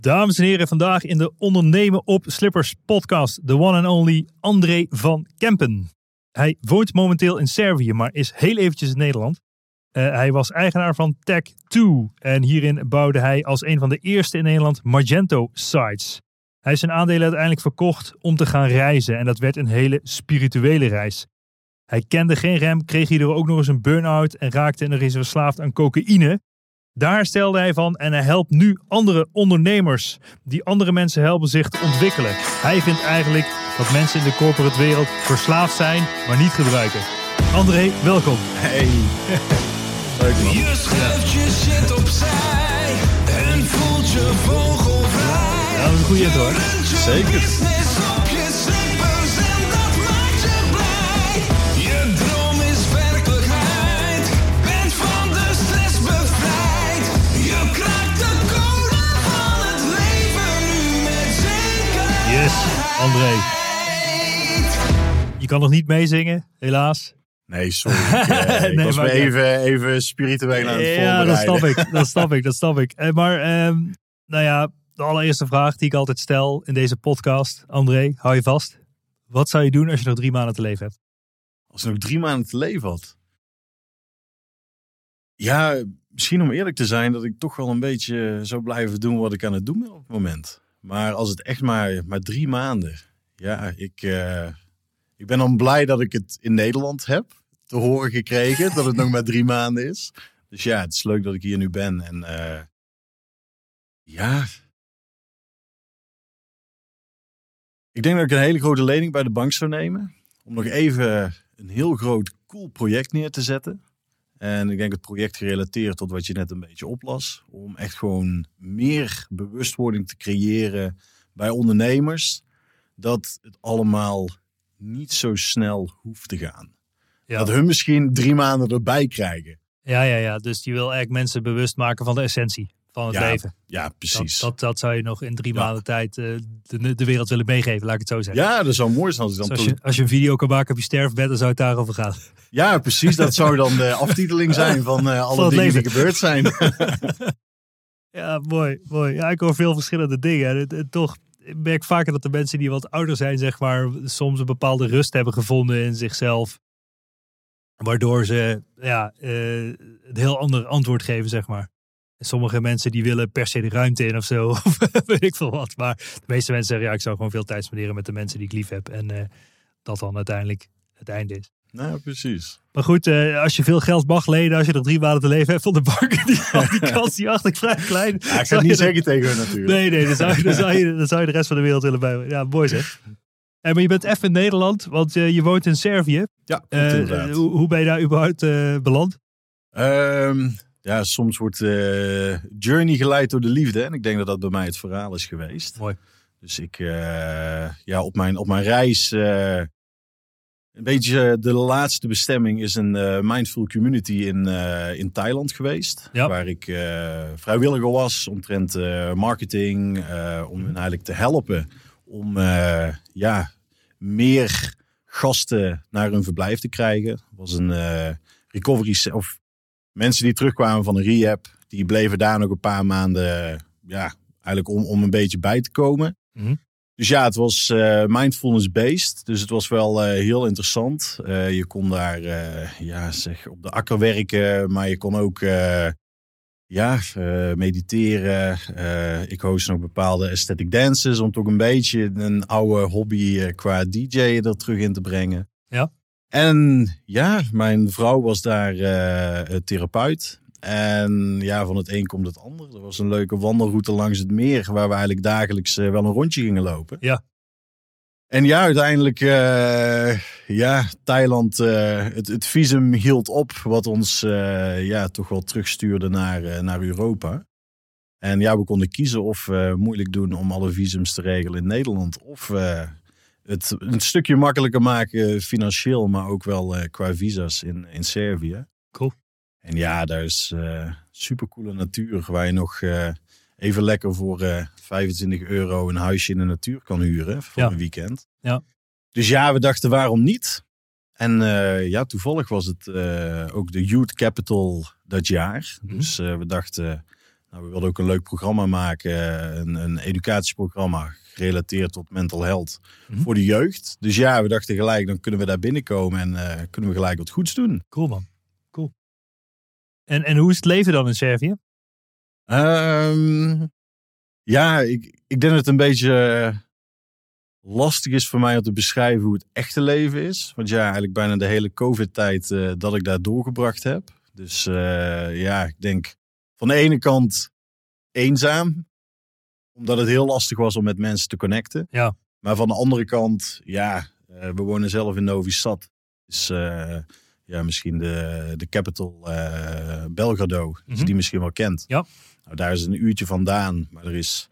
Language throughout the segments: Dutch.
Dames en heren, vandaag in de Ondernemen op Slippers podcast, de one and only André van Kempen. Hij woont momenteel in Servië, maar is heel eventjes in Nederland. Uh, hij was eigenaar van Tech2 en hierin bouwde hij als een van de eerste in Nederland Magento sites. Hij is zijn aandelen uiteindelijk verkocht om te gaan reizen en dat werd een hele spirituele reis. Hij kende geen rem, kreeg hierdoor ook nog eens een burn-out en raakte nog eens verslaafd aan cocaïne. Daar stelde hij van en hij helpt nu andere ondernemers die andere mensen helpen zich te ontwikkelen. Hij vindt eigenlijk dat mensen in de corporate wereld verslaafd zijn, maar niet gebruiken. André, welkom. Hey. Leuk man. Je schuift je shit opzij en voelt je vogelvrij. Ja, dat is een goede intro hoor. Zeker. André. Je kan nog niet meezingen, helaas. Nee, sorry. Ik, ik Nee, was maar- me even, even spiritueel aan het Ja, dat snap ik. Dat snap ik, dat snap ik. Maar, ehm, nou ja, de allereerste vraag die ik altijd stel in deze podcast. André, hou je vast. Wat zou je doen als je nog drie maanden te leven hebt? Als ik nog drie maanden te leven had. Ja, misschien om eerlijk te zijn dat ik toch wel een beetje zou blijven doen wat ik aan het doen ben op het moment. Maar als het echt maar, maar drie maanden. Ja, ik, eh, ik ben dan blij dat ik het in Nederland heb te horen gekregen. dat het nog maar drie maanden is. Dus ja, het is leuk dat ik hier nu ben. En eh, ja. Ik denk dat ik een hele grote lening bij de bank zou nemen. Om nog even een heel groot, cool project neer te zetten. En ik denk het project gerelateerd tot wat je net een beetje oplas. Om echt gewoon meer bewustwording te creëren bij ondernemers. Dat het allemaal niet zo snel hoeft te gaan. Ja. Dat hun misschien drie maanden erbij krijgen. Ja, ja, ja. Dus je wil eigenlijk mensen bewust maken van de essentie van het Ja, leven. Ja, precies. dat, dat zou je nog in drie Ja. maanden tijd eh, de, de wereld willen meegeven, laat ik het zo zeggen. Ja, dat zou mooi zijn als dan Dus als, je, als je een video kan maken op je sterfbed, dan zou het daarover gaan. Ja, precies. Dat zou dan de aftiteling zijn van eh, alle Van dingen leven. die gebeurd zijn. Ja, mooi, mooi. Ja, ik hoor veel verschillende dingen. En, en toch, ik merk vaker dat de mensen die wat ouder zijn, zeg maar, soms een bepaalde rust hebben gevonden in zichzelf. Waardoor ze ja, eh, een heel ander antwoord geven, zeg maar. En sommige mensen die willen per se de ruimte in of zo, of weet ik veel wat. Maar de meeste mensen zeggen, ja, ik zou gewoon veel tijd spenderen met de mensen die ik lief heb. En eh, dat dan uiteindelijk het einde is. nou, precies. Maar goed, eh, als je veel geld mag lenen, als je nog drie maanden te leven hebt van de bank, die, die kans die acht ik vrij klein. Ja, ik Zou niet zeggen tegen hun natuurlijk. Nee, nee, dan zou, je, dan, zou je, dan zou je de rest van de wereld willen bij. Ja, mooi zeg. Eh, maar je bent even in Nederland, want je woont in Servië. Ja, hoe, hoe ben je daar überhaupt beland? Ehm, ja, soms wordt eh, Journey geleid door de liefde. En ik denk dat dat bij mij het verhaal is geweest. Mooi. Dus ik, eh, ja, op mijn, op mijn reis. eh, een beetje de laatste bestemming is een mindful community in, in Thailand geweest. Ja. Waar ik vrijwilliger was omtrent marketing. om hen eigenlijk te helpen om ja, meer gasten naar hun verblijf te krijgen. Het was een recovery of mensen die terugkwamen van een rehab, die bleven daar nog een paar maanden, ja, eigenlijk om, om een beetje bij te komen. Mhm. Dus ja, het was eh, mindfulness-based. Dus het was wel eh, heel interessant. Eh, je kon daar ja, zeg, op de akker werken, maar je kon ook ja, mediteren. Ik host nog bepaalde aesthetic dances om toch een beetje een oude hobby qua DJ er terug in te brengen. Ja. En ja, mijn vrouw was daar eh, therapeut. En ja, van het een komt het ander. Er was een leuke wandelroute langs het meer, waar we eigenlijk dagelijks eh, wel een rondje gingen lopen. Ja. En ja, uiteindelijk, eh, ja, Thailand, het, het visum hield op, wat ons ja, toch wel terugstuurde naar, naar Europa. En ja, we konden kiezen of moeilijk doen om alle visums te regelen in Nederland. Of het een stukje makkelijker maken financieel, maar ook wel eh, qua visa's in, in Servië. Cool. En ja, daar is eh supercoole natuur waar je nog eh, even lekker voor eh 25 euro een huisje in de natuur kan huren voor Ja. een weekend. Ja. Dus ja, we dachten waarom niet? En eh, ja, toevallig was het eh, ook de Youth Capital dat jaar. Mhm. Dus eh, we dachten, nou, we wilden ook een leuk programma maken. eh, Een, een educatieprogramma gerelateerd tot mental health Mhm. voor de jeugd. Dus ja, we dachten gelijk, dan kunnen we daar binnenkomen en eh, kunnen we gelijk wat goeds doen. Cool man. Cool. En, en hoe is het leven dan in Servië? Ehm, ja, ik, ik denk dat het een beetje eh, lastig is voor mij om te beschrijven hoe het echte leven is. Want ja, eigenlijk bijna de hele COVID-tijd dat ik daar doorgebracht heb. Dus ja, ik denk van de ene kant eenzaam. Omdat het heel lastig was om met mensen te connecten. Ja. Maar van de andere kant, ja, eh, we wonen zelf in Novi Sad. Dus eh, ja, misschien de, de capital eh Belgrado, Mhm. die misschien wel kent. Ja. Nou, daar is een uurtje vandaan, maar er is,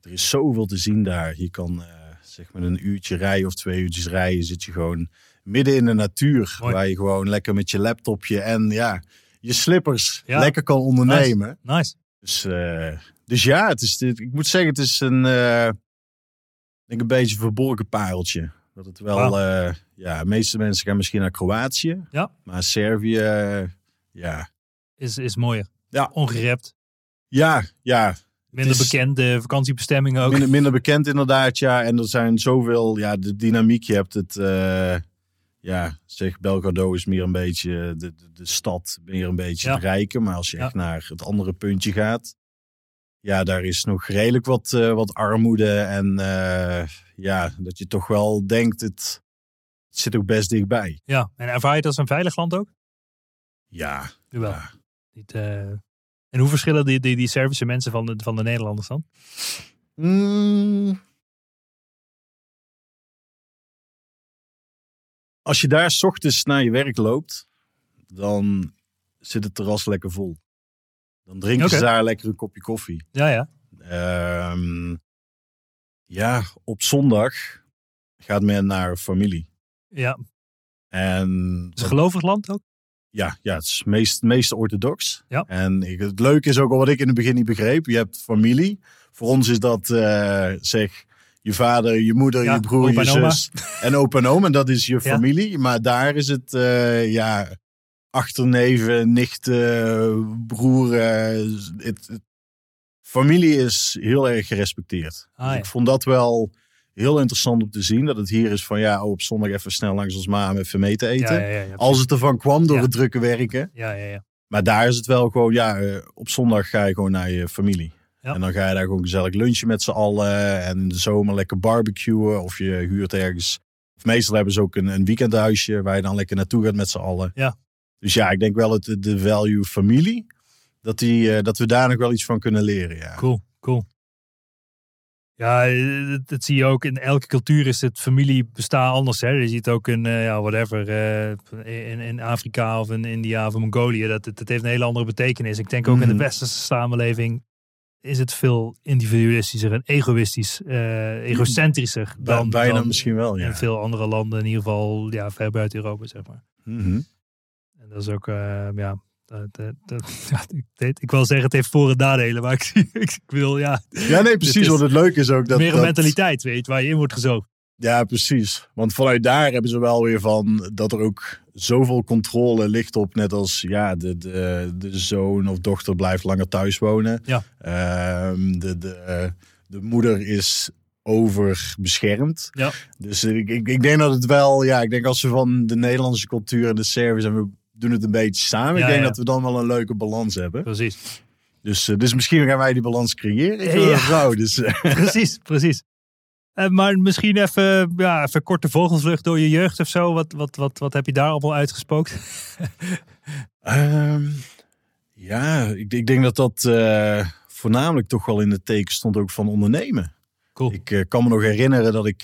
er is zoveel te zien daar. Je kan zeg maar een uurtje rijden of twee uurtjes rijden, zit je gewoon midden in de natuur. Mooi. Waar je gewoon lekker met je laptopje en ja, je slippers Ja. lekker kan ondernemen. Nice. Dus, eh, dus ja, het is, dit- ik moet zeggen, het is een, ik denk een beetje een verborgen pareltje. Dat het wel, eh, ja, de meeste mensen gaan misschien naar Kroatië. Ja. Maar Servië, ja. Is, is mooier. Ja. Ongerept. Ja, ja, Minder bekende vakantiebestemmingen ook. minder, minder bekend inderdaad, ja. En er zijn zoveel, ja, de dynamiek. Je hebt het, ja, zeg, Belgrado is meer een beetje de, de, de stad, meer een beetje Ja. het rijke. Maar als je Ja. echt naar het andere puntje gaat, ja, daar is nog redelijk wat, eh, wat armoede. En eh, ja, dat je toch wel denkt, het, het zit ook best dichtbij. Ja. En ervaar je het als een veilig land ook? Ja, ja. Niet, eh, En hoe verschillen die, die, die Servische mensen van de, van de Nederlanders dan? Mm. Als je daar 's ochtends naar je werk loopt, dan zit het terras lekker vol. Dan drinken ze Oké. daar lekker een kopje koffie. Ja, ja. Ehm, ja, op zondag gaat men naar familie. Ja. En Het is een gelovig land ook? ja, ja, het is meest, meest orthodox. Ja. En ik, het leuke is ook al wat ik in het begin niet begreep. Je hebt familie. Voor ons is dat, eh, zeg, je vader, je moeder, Ja, je broer, je zus en opa en oom. En dat is je Ja. familie. Maar daar is het, eh, ja, achterneven, nichten. Het, het- familie is heel erg gerespecteerd. Ah, Dus. Ik vond dat wel heel interessant om te zien. Dat het hier is van, ja, oh, op zondag even snel langs ons ma om even mee te eten. Als het ervan kwam door het drukke werken. Ja, ja, ja. Maar daar is het wel gewoon, ja, eh, op zondag ga je gewoon naar je familie. Ja. En dan ga je daar gewoon gezellig lunchen met z'n allen. En in de zomer lekker barbecuen. Of je huurt ergens. Of meestal hebben ze ook een, een weekendhuisje waar je dan lekker naartoe gaat met z'n allen. Ja. Dus ja, ik denk wel het, de value familie. Dat, die, eh, dat we daar nog wel iets van kunnen leren. Ja. Cool, cool. Ja, eh, dat, dat zie je ook. In elke cultuur is het familiebestaan anders. Hè? Je ziet ook in, eh, ja, whatever, in, in Afrika of in India of in Mongolië. Dat, dat, dat heeft een hele andere betekenis. Ik denk ook in de Mhm. westerse samenleving is het veel individualistischer en egoïstisch, eh, egocentrischer dan, Bijna dan misschien wel, ja. in veel andere landen. In ieder geval ja, ver buiten Europa, zeg maar. Mhm. En dat is ook, eh, ja, dat, dat, dat- ja, ik, wil zeggen het heeft voor- en nadelen, maar ik, ik, ik wil, ja, Ja, nee, precies. is Want het leuke is ook dat... meer een mentaliteit, weet je, waar je in wordt gezogen. Ja, precies. Want vanuit daar hebben ze wel weer van dat er ook zoveel controle ligt op. Net als ja, de, de, de zoon of dochter blijft langer thuis wonen. Ja. Ehm, de, de, de moeder is overbeschermd. Ja. Dus ik, ik, ik denk dat het wel, ja, ik denk als we van de Nederlandse cultuur en de service en we doen het een beetje samen. Ja, ik denk ja. dat we dan wel een leuke balans hebben. Precies. Dus, eh, dus misschien gaan wij die balans creëren. Ik Ja. vrouw, dus eh, precies, precies. Eh, maar misschien even, ja, even korte vogelvlucht door je jeugd of zo. Wat, wat, wat, wat heb je daar allemaal uitgespookt? Ehm, ja, ik, ik denk dat dat eh, voornamelijk toch wel in het teken stond ook van ondernemen. Cool. Ik eh, kan me nog herinneren dat ik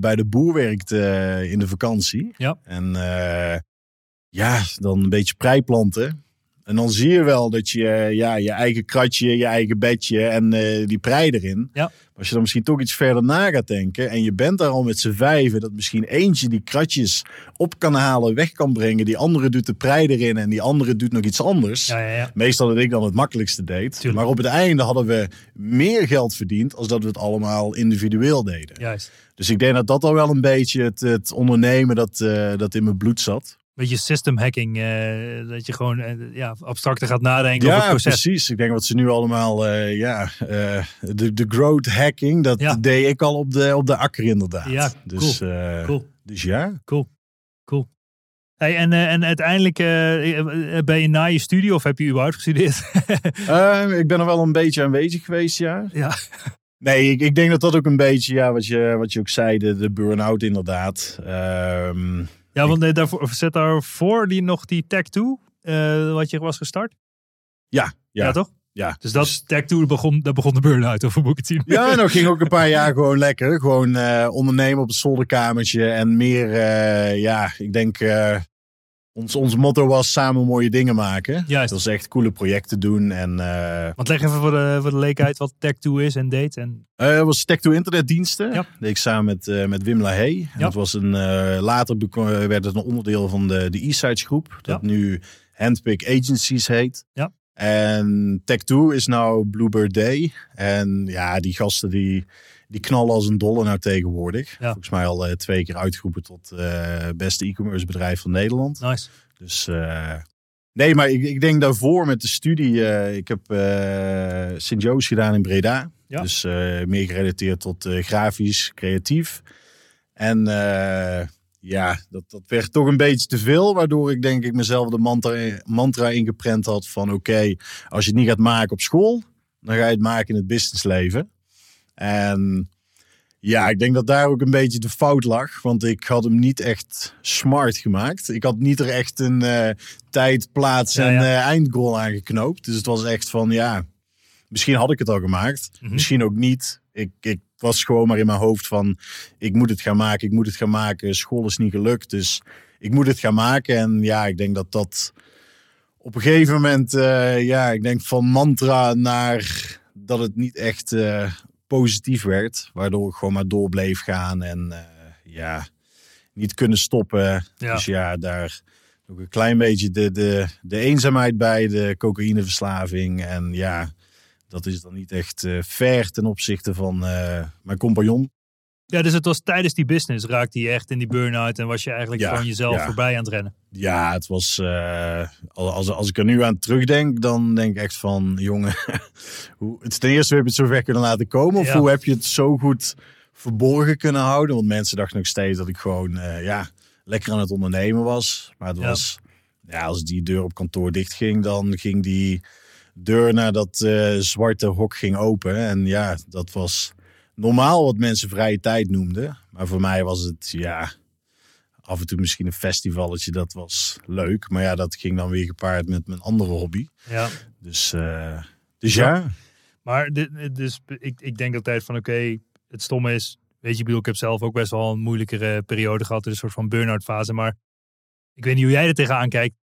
bij de boer werkte in de vakantie. Ja. En ja, dan een beetje preiplanten. En dan zie je wel dat je ja, je eigen kratje, je eigen bedje en die prei erin. Ja. Als je dan misschien toch iets verder na gaat denken en je bent daar al met z'n vijven, dat misschien eentje die kratjes op kan halen, weg kan brengen. Die andere doet de prei erin en die andere doet nog iets anders. Ja, ja, ja. Meestal dat ik dan het makkelijkste deed. Tuurlijk. Maar op het einde hadden we meer geld verdiend als dat we het allemaal individueel deden. Juist. Dus ik denk dat dat al wel een beetje het, het ondernemen dat, eh, dat in mijn bloed zat. Beetje system hacking. eh, dat je gewoon eh, ja, abstracter gaat nadenken over Ja, het proces. precies. Ik denk wat ze nu allemaal, eh, ja, de, de growth hacking, dat Ja. deed ik al op de, op de akker inderdaad. Ja, dus, Cool. dus ja. Cool. Cool. Hey, en, en uiteindelijk ben je na je studie of heb je überhaupt gestudeerd? Eh, ik ben er wel een beetje aanwezig geweest, ja. ja. Nee, ik, ik denk dat dat ook een beetje, ja, wat je, wat je ook zei, de, de burn-out inderdaad. Ehm, Ja, want eh, daarvoor, zet daarvoor die nog die Tech 2, eh, wat je was gestart? ja, Ja, ja, toch? ja. Dus dat Tech 2 begon, daar begon de burn-out, moet ik het zien? Ja, nou ging ook een paar jaar gewoon lekker. Gewoon eh, ondernemen op het zolderkamertje. En meer, eh, ja, ik denk, ons, ons motto was samen mooie dingen maken. Juist. Dat echt coole projecten doen. En eh Want leg even voor de, voor de leek uit wat Tech 2 is en deed. En, eh, het was Tech2 internetdiensten. Ja. Deed ik samen met, eh, met Wim Lahey. En Ja. dat was een, later werd het een onderdeel van de, de E-Sides groep. Dat nu Handpick Agencies heet. Ja. En Tech2 is nou Bluebird Day. En ja, die gasten die, die knallen als een dolle nou tegenwoordig. Ja. Volgens mij al eh, twee keer uitgeroepen tot eh, beste e-commerce bedrijf van Nederland. nice. Dus eh, nee, maar ik, ik denk daarvoor met de studie. ik heb Sint-Joost gedaan in Breda. Ja. Dus meer gerelateerd tot grafisch, creatief. En ja, dat, dat werd toch een beetje te veel. Waardoor ik denk ik mezelf de mantra, mantra ingeprent had van oké, als je het niet gaat maken op school, dan ga je het maken in het businessleven. En ja, ik denk dat daar ook een beetje de fout lag. Want ik had hem niet echt smart gemaakt. Ik had niet er echt een eh, tijd, plaats en ja. eh, eindgoal aan geknoopt. Dus het was echt van ja, misschien had ik het al gemaakt. Mhm. Misschien ook niet. Ik, ik was gewoon maar in mijn hoofd van ik moet het gaan maken, ik moet het gaan maken. School is niet gelukt, dus ik moet het gaan maken. En ja, ik denk dat dat op een gegeven moment, eh, ja, ik denk van mantra naar dat het niet echt positief werd. Waardoor ik gewoon maar door bleef gaan en eh, ja, niet kunnen stoppen. Ja. Dus ja, daar ook een klein beetje de, de, de eenzaamheid bij, de cocaïneverslaving. En ja, dat is dan niet echt eh fair ten opzichte van eh, mijn compagnon. Ja, dus het was tijdens die business raakte je echt in die burn-out en was je eigenlijk Ja, gewoon jezelf ja. voorbij aan het rennen. Ja, het was. eh, als, als ik er nu aan terugdenk, dan denk ik echt van: jongen, hoe, het is ten eerste heb je het zo ver kunnen laten komen? Of Ja. hoe heb je het zo goed verborgen kunnen houden? Want mensen dachten nog steeds dat ik gewoon eh, ja, lekker aan het ondernemen was. Maar het was, ja, als die deur op kantoor dicht ging, dan ging die deur naar dat eh, zwarte hok ging open. En ja, dat was normaal wat mensen vrije tijd noemden. Maar voor mij was het, ja, af en toe misschien een festivalletje, dat was leuk. Maar ja, dat ging dan weer gepaard met mijn andere hobby. Ja. Dus, eh, dus ja. Maar dit, dus ik, ik denk altijd van oké, het stomme is, weet je, ik bedoel, ik heb zelf ook best wel een moeilijkere periode gehad, een soort van burn-out fase. Maar ik weet niet hoe jij er tegenaan kijkt.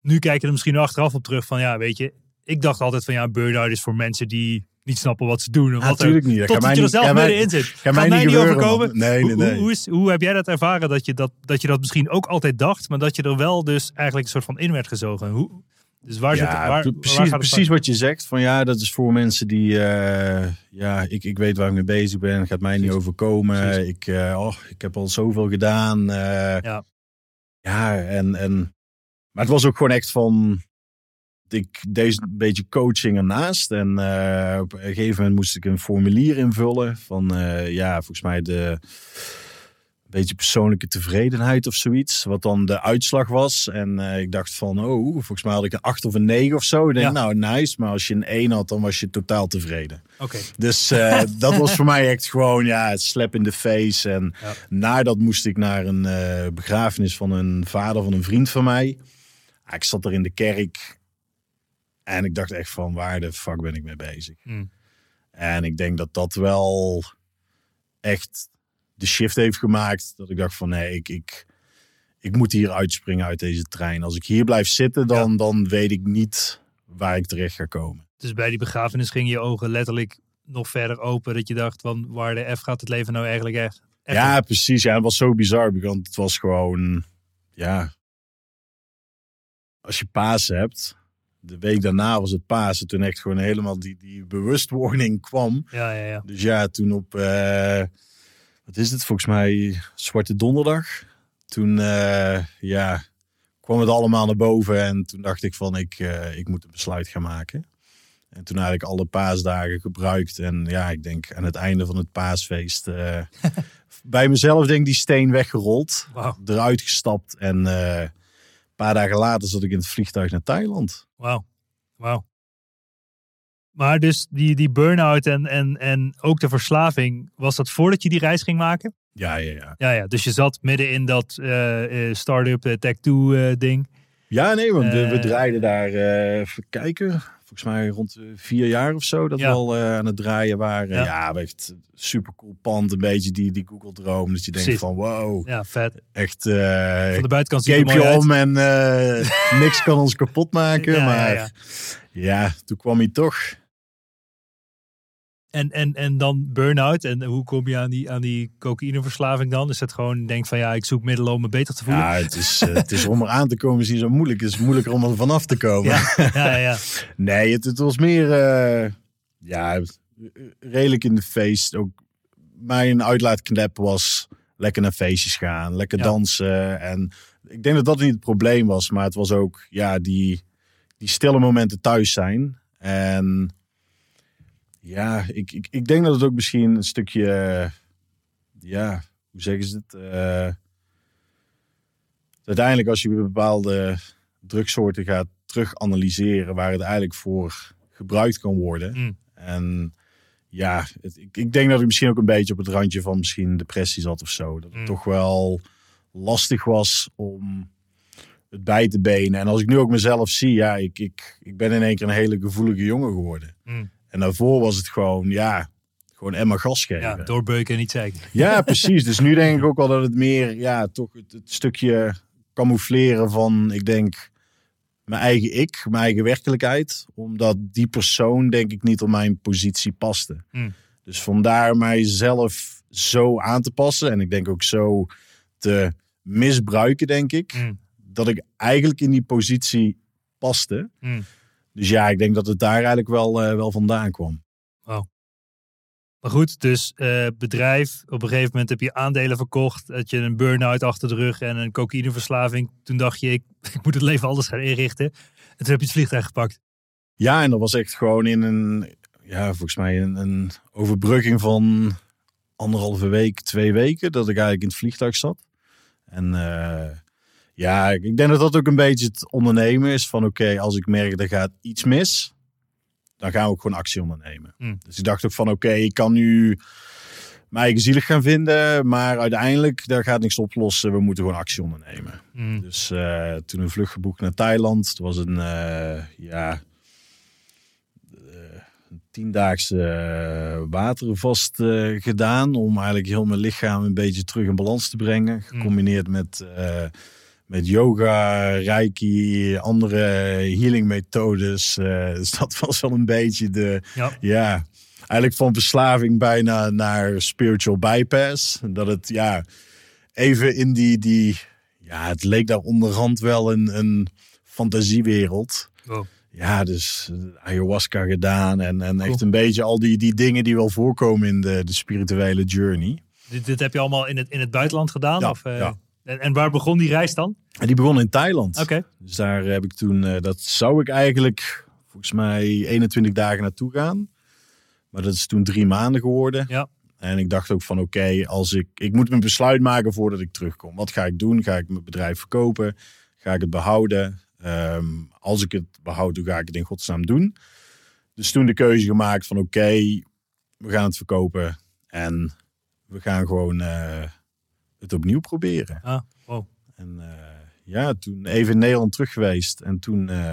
Nu kijk je er misschien achteraf op terug van ja, weet je, ik dacht altijd van ja, burn-out is voor mensen die niet snappen wat ze doen. Of wat er- natuurlijk niet. Tot je er zelf middenin zit. gaat Gaat mij niet overkomen. Nee, nee, Hoe- nee. Hoe, hoe, is, hoe heb jij dat ervaren dat je dat, dat je dat misschien ook altijd dacht, maar dat je er wel dus eigenlijk een soort van in werd gezogen? Hoe, dus waar zit Ja, pre- waar precies, precies wat je zegt. Van ja, dat is voor mensen die. eh, ja, ik, ik weet waar ik mee bezig ben. Gaat mij niet overkomen. Precies. Ik, eh, oh, ik heb al zoveel gedaan. eh, Ja. Ja, en, en. Maar het was ook gewoon echt van. Ik deed een beetje coaching ernaast. En eh, op een gegeven moment moest ik een formulier invullen. Van eh, ja, volgens mij de beetje persoonlijke tevredenheid of zoiets. Wat dan de uitslag was. En eh, ik dacht van, oh, volgens mij had ik een 8 of een 9 of zo. Ik denk, Ja. nou, nice. Maar als je een 1 had, dan was je totaal tevreden. Oké. Dus dat was voor mij echt gewoon, ja, het slap in de face. En Ja. na dat moest ik naar een begrafenis van een vader van een vriend van mij. Ja, ik zat er in de kerk. En ik dacht echt van, waar de fuck ben ik mee bezig? Hmm. En ik denk dat dat wel echt de shift heeft gemaakt. Dat ik dacht van, nee, ik, ik, ik moet hier uitspringen uit deze trein. Als ik hier blijf zitten, dan, dan weet ik niet waar ik terecht ga komen. Dus bij die begrafenis gingen je ogen letterlijk nog verder open. Dat je dacht van waar de F gaat het leven nou eigenlijk echt? echt Ja, precies. Ja, het was zo bizar. Want het was gewoon, ja. Als je Pasen hebt, de week daarna was het Pasen. Toen echt gewoon helemaal die, die bewustwording kwam. Ja, ja, ja. Dus ja, toen op, eh, wat is het volgens mij, Zwarte Donderdag. Toen, eh, ja, kwam het allemaal naar boven. En toen dacht ik van, ik, eh, ik moet een besluit gaan maken. En toen eigenlijk alle paasdagen gebruikt. En ja, ik denk aan het einde van het paasfeest... bij mezelf denk ik die steen weggerold. Wauw. Eruit gestapt. En paar dagen later zat ik in het vliegtuig naar Thailand. Wauw. Wauw. Maar dus die, die burn-out en, en, en ook de verslaving, was dat voordat je die reis ging maken? Ja, ja, ja. Ja, ja. Dus je zat midden in dat eh, start-up, eh, tech-2 eh, ding. Ja, nee, want we, we Eh, draaiden daar, eh, even kijken, volgens mij rond de vier jaar of zo, dat Ja. we al eh, aan het draaien waren. Ja. Ja, we echt super cool pand, een beetje die, die Google Droom. Dus je denkt Precies. van wow, Ja, vet. echt, eh Van de buitenkant ziet je om en eh, niks kan ons kapot maken. Ja, maar ja. ja, toen kwam hij toch. En, en, en dan burn-out. En hoe kom je aan die, aan die cocaïneverslaving dan? Is het gewoon, denk van ja, ik zoek middelen om me beter te voelen? Ja, het is, eh, het is om eraan te komen is niet zo moeilijk. Het is moeilijker om er vanaf te komen. ja, ja. ja. Nee, het, het was meer eh, ja, redelijk in de feest. Ook mijn uitlaatklep was lekker naar feestjes gaan, lekker Ja. dansen. En ik denk dat dat niet het probleem was, maar het was ook ja, die, die stille momenten thuis zijn. En ja, ik, ik, ik denk dat het ook misschien een stukje, ja, hoe zeggen ze het? Eh, uiteindelijk als je bepaalde drugsoorten gaat terug analyseren waar het eigenlijk voor gebruikt kan worden. Mm. En ja, het, ik, ik denk dat ik misschien ook een beetje op het randje van misschien depressie zat of zo. Dat het Mm. toch wel lastig was om het bij te benen. En als ik nu ook mezelf zie, ja, ik, ik, ik ben in één keer een hele gevoelige jongen geworden. Mm. En daarvoor was het gewoon, ja, gewoon Emma gas geven. ja doorbeuken en niet zeiken. Ja, precies. Dus nu denk ik ook wel dat het meer, ja, toch het, het stukje camoufleren van, ik denk, mijn eigen ik, mijn eigen werkelijkheid. Omdat die persoon, denk ik, niet op mijn positie paste. Hmm. Dus vandaar mijzelf zo aan te passen. En ik denk ook zo te misbruiken, denk ik. Mm. Dat ik eigenlijk in die positie paste. Mm. Dus ja, ik denk dat het daar eigenlijk wel, eh, wel vandaan kwam. Maar goed, dus eh, bedrijf. Op een gegeven moment heb je aandelen verkocht. Had je een burn-out achter de rug en een cocaïneverslaving. Toen dacht je, ik, ik moet het leven anders gaan inrichten. En toen heb je het vliegtuig gepakt. Ja, en dat was echt gewoon in een, ja, volgens mij een, een overbrugging van anderhalve week, twee weken, dat ik eigenlijk in het vliegtuig zat. En eh, ja, ik denk dat dat ook een beetje het ondernemen is van oké, als ik merk er gaat iets mis, dan gaan we ook gewoon actie ondernemen. Hmm. Dus ik dacht ook van oké, ik kan nu mijn eigen zielig gaan vinden, maar uiteindelijk, daar gaat niks oplossen. We moeten gewoon actie ondernemen. Mm. Dus eh, toen een vlucht geboekt naar Thailand. Het was een, eh, ja, eh, tiendaagse watervast eh, gedaan. Om eigenlijk heel mijn lichaam een beetje terug in balans te brengen. Gecombineerd met, met yoga, reiki, andere healing methodes. Eh, dus dat was wel een beetje de, Ja. ja, eigenlijk van verslaving bijna naar spiritual bypass. Dat het, ja, even in die, die ja, het leek daar onderhand wel een, een fantasiewereld. Wow. Ja, dus eh, ayahuasca gedaan en, en Cool. echt een beetje al die, die dingen die wel voorkomen in de, de spirituele journey. Dit, dit heb je allemaal in het, in het buitenland gedaan? Ja, of, eh, ja. En, en waar begon die reis dan? Die begon in Thailand. Oké. Dus daar heb ik toen, eh, dat zou ik eigenlijk volgens mij 21 dagen naartoe gaan. Maar dat is toen drie maanden geworden. Ja. En ik dacht ook van oké, als ik, ik moet mijn besluit maken voordat ik terugkom. Wat ga ik doen? Ga ik mijn bedrijf verkopen? Ga ik het behouden? Ehm, als ik het behoud, hoe ga ik het in godsnaam doen? Dus toen de keuze gemaakt van oké, we gaan het verkopen. En we gaan gewoon eh, het opnieuw proberen. Ah, wow. En eh, ja, toen even in Nederland terug geweest. En toen eh,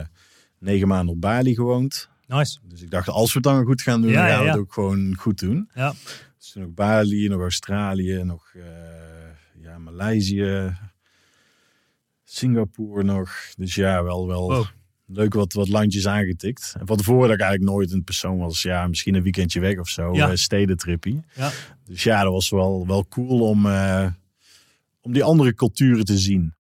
negen maanden op Bali gewoond. Nice. Dus ik dacht, als we het dan goed gaan doen, Ja, dan gaan we ja. het ook gewoon goed doen. Ja. Dus toen nog Bali, nog Australië, nog eh, ja, Maleisië, Singapore nog. Dus ja, wel, wel Wow. leuk wat, wat landjes aangetikt. En van tevoren dat ik eigenlijk nooit een persoon was. Ja, misschien een weekendje weg of zo, Ja. stedentrippie. Ja. Dus ja, dat was wel, wel cool om, om die andere culturen te zien.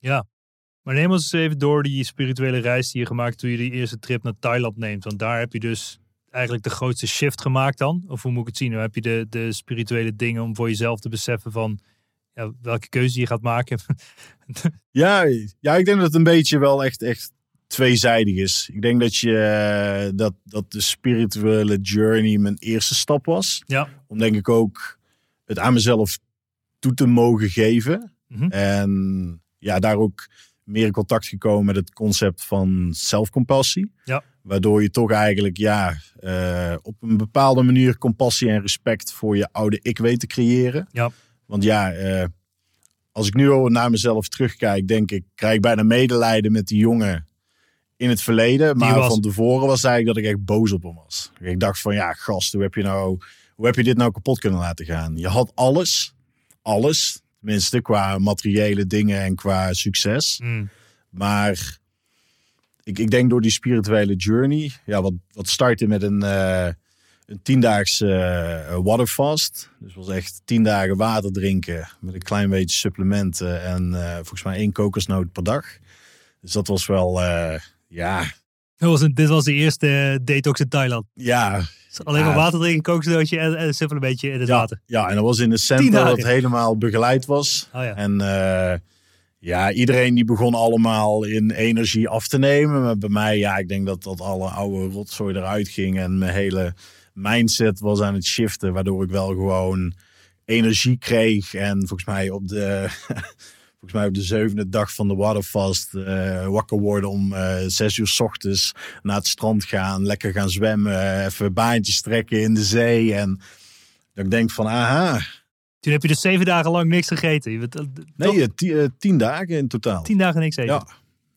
Maar neem ons eens even door die spirituele reis die je gemaakt toen je die eerste trip naar Thailand neemt. Want daar heb je dus eigenlijk de grootste shift gemaakt dan. Of hoe moet ik het zien? Dan heb je de, de spirituele dingen om voor jezelf te beseffen van ja, welke keuze je gaat maken. Ja, ja, ik denk dat het een beetje wel echt, echt tweezijdig is. Ik denk dat, je, eh, dat, dat de spirituele journey mijn eerste stap was. Ja. Om denk ik ook het aan mezelf toe te mogen geven. Mhm. En ja, daar ook meer in contact gekomen met het concept van zelfcompassie. Ja. Waardoor je toch eigenlijk ja, eh, op een bepaalde manier compassie en respect voor je oude ik weet te creëren. Ja. Want ja, eh, als ik nu al naar mezelf terugkijk, denk ik, krijg ik bijna medelijden met die jongen in het verleden. Maar was- van tevoren was eigenlijk dat ik echt boos op hem was. Ik dacht van ja, gast, hoe heb je nou, hoe heb je dit nou kapot kunnen laten gaan? Je had alles, alles, tenminste qua materiële dingen en qua succes. Mm. Maar ik, ik denk door die spirituele journey, ja, wat, wat startte met een, eh een tiendaagse eh, waterfast. Dus was echt tien dagen water drinken met een klein beetje supplementen en eh, volgens mij één kokosnoot per dag. Dus dat was wel, ja, Dat was een, dit was de eerste detox in Thailand. ja, Alleen maar water drinken, kokosnootje en, en een supplementje in het ja, water. ja, en dat was in center dagen. dat helemaal begeleid was. Oh ja. En eh, ja, iedereen die begon allemaal in energie af te nemen. Maar bij mij, ja, ik denk dat dat alle oude rotzooi eruit ging. En mijn hele mindset was aan het shiften. Waardoor ik wel gewoon energie kreeg. En volgens mij op de, volgens mij op de zevende dag van de waterfast eh, wakker worden om eh, zes uur 's ochtends naar het strand gaan. Lekker gaan zwemmen. Even baantjes trekken in de zee. En dat ik denk van, aha. Toen heb je dus zeven dagen lang niks gegeten. Je bent, eh, Nee, eh, eh, tien dagen in totaal. tien dagen niks eten. Ja.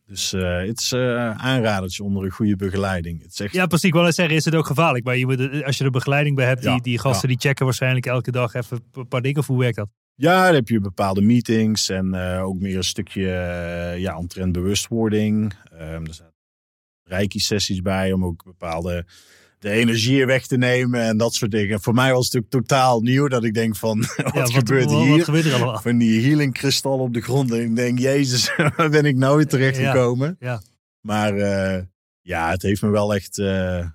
Dus eh, het is eh aanradertje onder een goede begeleiding. Het is echt, Ja, precies. Ik wil zeggen, is het ook gevaarlijk. Maar je moet, als je er begeleiding bij hebt, Ja, die, die gasten die checken waarschijnlijk elke dag even een paar dingen. Of hoe werkt dat? Ja, dan heb je bepaalde meetings en eh, ook meer een stukje eh, ja, omtrent bewustwording. Ehm, er zijn reiki-sessies bij om ook bepaalde de energieën weg te nemen en dat soort dingen. Voor mij was het natuurlijk totaal nieuw dat ik denk van, wat Ja, gebeurt wat, hier? Wat gebeurt er allemaal? Van die healing kristal op de grond en ik denk, jezus, waar ben ik nou weer terechtgekomen? Ja. Maar eh, ja, het heeft me wel echt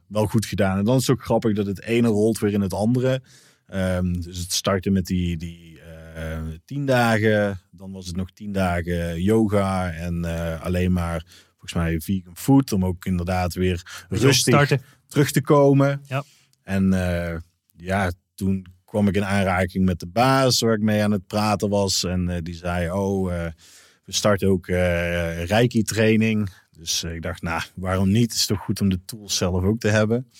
wel goed gedaan. En dan is het ook grappig dat het ene rolt weer in het andere. Ehm, dus het startte met die, die eh, tien dagen. Dan was het nog tien dagen yoga en eh, alleen maar volgens mij vegan food. Om ook inderdaad weer rustig Starten. terug te komen. Ja. En eh, ja, toen kwam ik in aanraking met de baas waar ik mee aan het praten was. En die zei, oh, we starten ook reiki training. Dus ik dacht, nou, waarom niet? Het is toch goed om de tools zelf ook te hebben.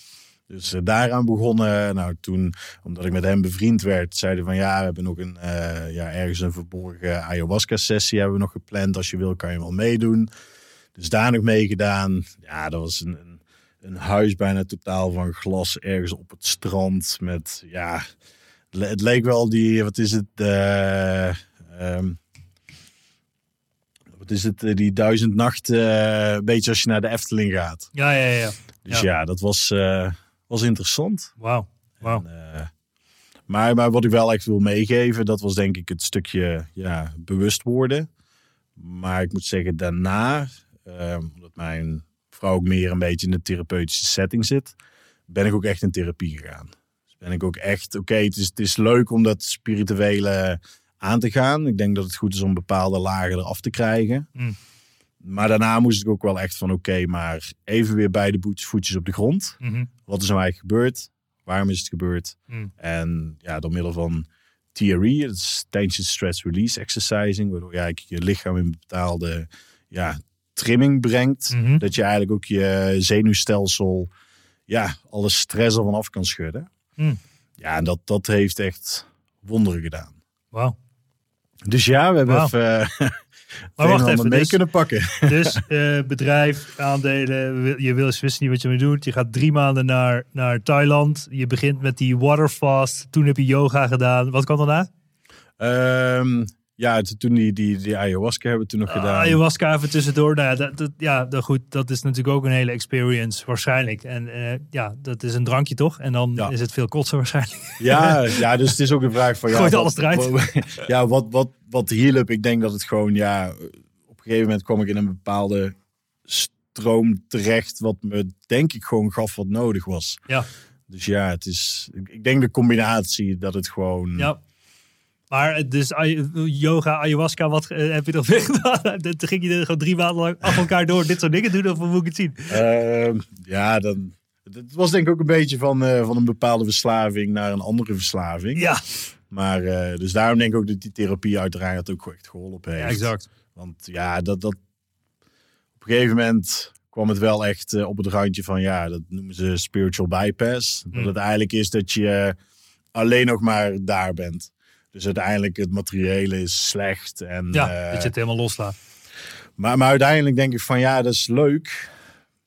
Dus eh, daaraan begonnen. Nou, toen, omdat ik met hem bevriend werd, zeiden van ja, we hebben nog een, eh, ja, ergens een verborgen ayahuasca-sessie hebben we nog gepland. Als je wil, kan je wel meedoen. Dus daar nog meegedaan. Ja, dat was een, een, een huis bijna totaal van glas ergens op het strand. Met, ja, het le- het leek wel die, wat is het, eh, ehm, wat is het, die duizend nachten, een beetje als je naar de Efteling gaat. Ja, ja, ja. Dus Ja. ja, dat was, was interessant. Wauw. En, eh, maar, maar wat ik wel echt wil meegeven, dat was denk ik het stukje ja, bewust worden. Maar ik moet zeggen, daarna, eh, omdat mijn vrouw ook meer een beetje in de therapeutische setting zit, ben ik ook echt in therapie gegaan. Dus ben ik ook echt, oké, het, is, het is leuk om dat spirituele aan te gaan. Ik denk dat het goed is om bepaalde lagen eraf te krijgen. Mm. Maar daarna moest ik ook wel echt van oké, maar even weer beide voet- voetjes op de grond. Mhm. Wat is nou eigenlijk gebeurd? Waarom is het gebeurd? Mm. En ja, door middel van TRE, dat is Tension Stress Release Exercising, waardoor je eigenlijk je lichaam in een bepaalde ja, trimming brengt. Mhm. Dat je eigenlijk ook je zenuwstelsel, ja, alle stress ervan af kan schudden. Mm. Ja, en dat, dat heeft echt wonderen gedaan. Wauw. Dus ja, we hebben even het Maar wacht even, mee dus- kunnen pakken. Dus eh, bedrijf, aandelen, je wil wist niet wat je moet doen. Je gaat drie maanden naar, naar Thailand. Je begint met die waterfast. Toen heb je yoga gedaan. Wat kwam daarna? Ehm, ja, toen die, die, die ayahuasca hebben we toen nog gedaan. Ayahuasca even tussendoor. Nou ja, dat, dat, ja, dat, goed, dat is natuurlijk ook een hele experience waarschijnlijk. En eh, ja, dat is een drankje toch? En dan Ja. is het veel kotsen waarschijnlijk. Ja, ja, dus het is ook een vraag van... Ja, Gooit alles eruit. wat- ja, wat, wat, wat hielp? Ik denk dat het gewoon, ja... Op een gegeven moment kwam ik in een bepaalde stroom terecht... wat me, denk ik, gewoon gaf wat nodig was. Ja. Dus ja, het is... Ik denk de combinatie dat het gewoon... Ja. Maar dus yoga, ayahuasca, wat eh, heb je dan weer gedaan? Toen ging je er gewoon drie maanden lang af elkaar door dit soort dingen doen? Of hoe moet ik het zien? Ehm, ja, dan... Het was denk ik ook een beetje van, eh, van een bepaalde verslaving naar een andere verslaving. Ja, Maar eh, dus daarom denk ik ook dat die therapie uiteraard ook echt geholpen heeft. ja exact. Want ja, dat, dat, op een gegeven moment kwam het wel echt op het randje van, ja, dat noemen ze spiritual bypass. Dat Mm. het eigenlijk is dat je alleen nog maar daar bent. Dus uiteindelijk het materiële is slecht. En, Ja, dat je het helemaal loslaat. maar, maar uiteindelijk denk ik van, ja, dat is leuk.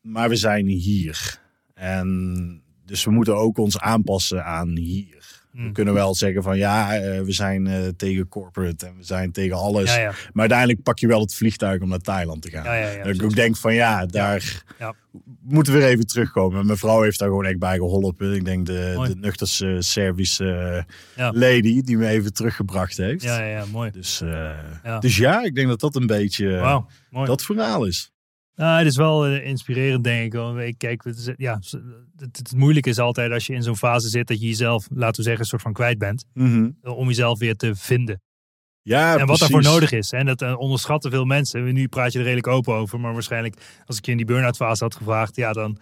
Maar we zijn hier. En dus we moeten ook ons aanpassen aan hier. We Mm. kunnen wel zeggen van ja, eh, we zijn eh, tegen corporate en we zijn tegen alles. Ja, ja. Maar uiteindelijk pak je wel het vliegtuig om naar Thailand te gaan. Ja, dat ik ook denk van ja, daar moeten we weer even terugkomen. Mijn vrouw heeft daar gewoon echt bij geholpen. Ik denk de, Mooi. de nuchterste Servische lady die me even teruggebracht heeft. Ja, ja, ja, mooi. Dus, eh, Ja. dus ja, ik denk dat dat een beetje dat verhaal is. Nou, het is wel eh, inspirerend, denk ik. Kijk, het, is- ja, het, het moeilijke is altijd als je in zo'n fase zit dat je jezelf, laten we zeggen, een soort van kwijt bent. Mhm. eh, Om jezelf weer te vinden. Ja, en wat precies. daarvoor nodig is. En dat eh, onderschatten veel mensen. Nu praat je er redelijk open over. Maar waarschijnlijk, als ik je in die burn-out fase had gevraagd, ja, dan,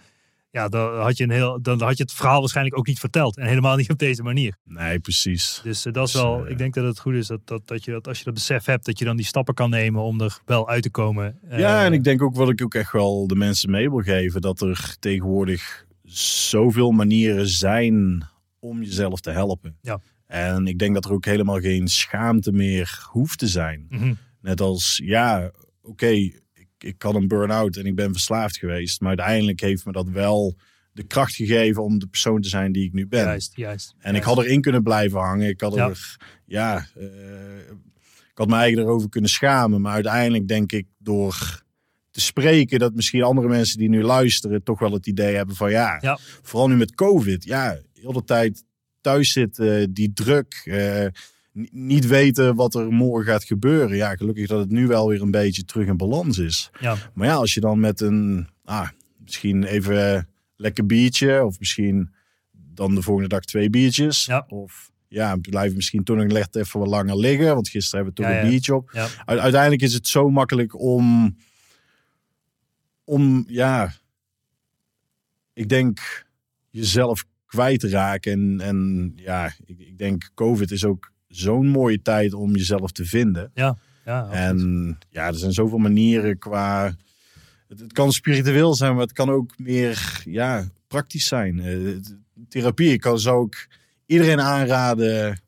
ja, dan, had je een heel, dan had je het verhaal waarschijnlijk ook niet verteld. En helemaal niet op deze manier. Nee, precies. Dus eh, dat is Dus, wel, eh, ik denk dat het goed is dat, dat, dat, je dat als je dat besef hebt, dat je dan die stappen kan nemen om er wel uit te komen. Ja, Eh, en ik denk ook wat ik ook echt wel de mensen mee wil geven, dat er tegenwoordig zoveel manieren zijn om jezelf te helpen. Ja. En ik denk dat er ook helemaal geen schaamte meer hoeft te zijn. mhm, Net als, ja, oké, ik had een burn-out en ik ben verslaafd geweest, maar uiteindelijk heeft me dat wel de kracht gegeven om de persoon te zijn die ik nu ben. Juist, juist. En ik had erin kunnen blijven hangen. Ik had Ja. er, ja, eh, ik had me eigen erover kunnen schamen. Maar uiteindelijk denk ik door te spreken dat misschien andere mensen die nu luisteren toch wel het idee hebben van ja, Ja. vooral nu met COVID, ja, heel de tijd thuis zitten, die druk, eh, niet weten wat er morgen gaat gebeuren. Ja, gelukkig dat het nu wel weer een beetje terug in balans is. Ja, Maar ja, als je dan met een, ah, misschien even lekker biertje, of misschien dan de volgende dag twee biertjes. Ja. Of ja, blijven misschien toch nog net even wat langer liggen, want gisteren hebben we toch Ja, een biertje op. uiteindelijk is het zo makkelijk om, om ja, ik denk jezelf kwijt te raken. En, en ja, ik, ik denk COVID is ook zo'n mooie tijd om jezelf te vinden. ja absoluut. En ja, er zijn zoveel manieren qua. Het, het kan spiritueel zijn, maar het kan ook meer ja, praktisch zijn. Eh, therapie, ik kan zou ook iedereen aanraden.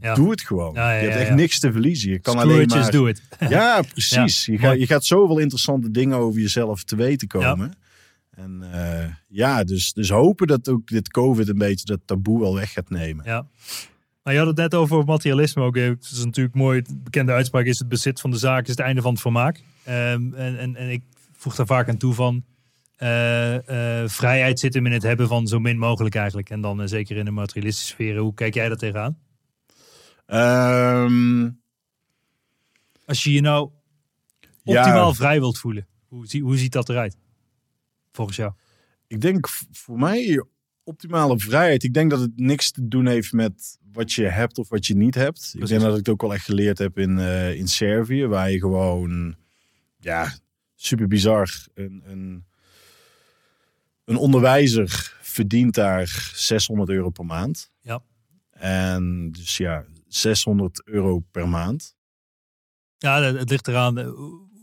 Ja. Doe het gewoon. Ja, ja, je hebt ja, echt ja. niks te verliezen. Je kan alleen maar. do it. Ja, precies. je, gaat, je gaat zoveel interessante dingen over jezelf te weten komen. En eh, ja, dus, dus hopen dat ook dit COVID een beetje dat taboe wel weg gaat nemen. Ja. Nou, je had het net over materialisme ook. hè. Het is natuurlijk mooi. De bekende uitspraak is het bezit van de zaak is het einde van het vermaak. Ehm, en, en, en ik voeg daar vaak aan toe van eh, eh, vrijheid zit hem in het hebben van zo min mogelijk eigenlijk. En dan eh, zeker in de materialistische sferen. Hoe kijk jij daar tegenaan? Ehm, Als je je nou Ja. optimaal vrij wilt voelen. Hoe, hoe ziet dat eruit? Volgens jou. ik denk voor mij optimale vrijheid. Ik denk dat het niks te doen heeft met wat je hebt of wat je niet hebt. Ik denk dat ik het ook wel echt geleerd heb in, eh, in Servië, waar je gewoon, ja, super bizar. Een, een, een onderwijzer verdient daar 600 euro per maand. Ja. En dus ja, 600 euro per maand. Ja, het het ligt eraan eh,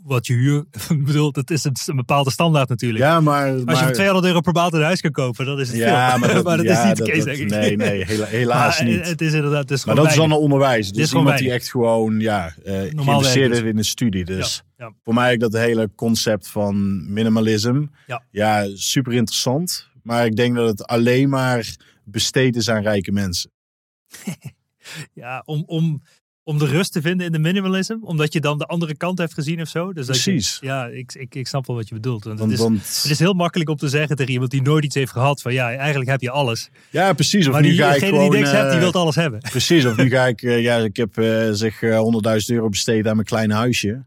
wat je huur... Ik bedoel, dat is een, bepaalde standaard natuurlijk. Ja, maar... Als je maar, voor 200 euro per maand een huis kan kopen, dan is het ja, veel. maar dat, is ja, niet de dat- case, dat- denk ik. Nee, nee, hela- helaas Maar, niet. Het is inderdaad... Het is Maar dat is dan een onderwijs. Dus iemand die echt gewoon ja, werk heeft is. in een studie. Dus Ja, voor mij dat hele concept van minimalism. Ja. super interessant. Maar ik denk dat het alleen maar besteed is aan rijke mensen. Ja, om, om, om de rust te vinden in de minimalism. Omdat je dan de andere kant hebt gezien of zo. Dus je- Precies. ja, ik, ik, ik snap wel wat je bedoelt. Want Want, het, is, want- het is heel makkelijk om te zeggen tegen iemand die nooit iets heeft gehad. Van ja, eigenlijk heb je alles. ja, precies. Of maar nu die, ga ik degene gewoon... die niks eh, hebt, die wil alles hebben. Precies. Of nu ga ik... eh, ja, ik heb eh, zeg eh, 100.000 euro besteed aan mijn kleine huisje.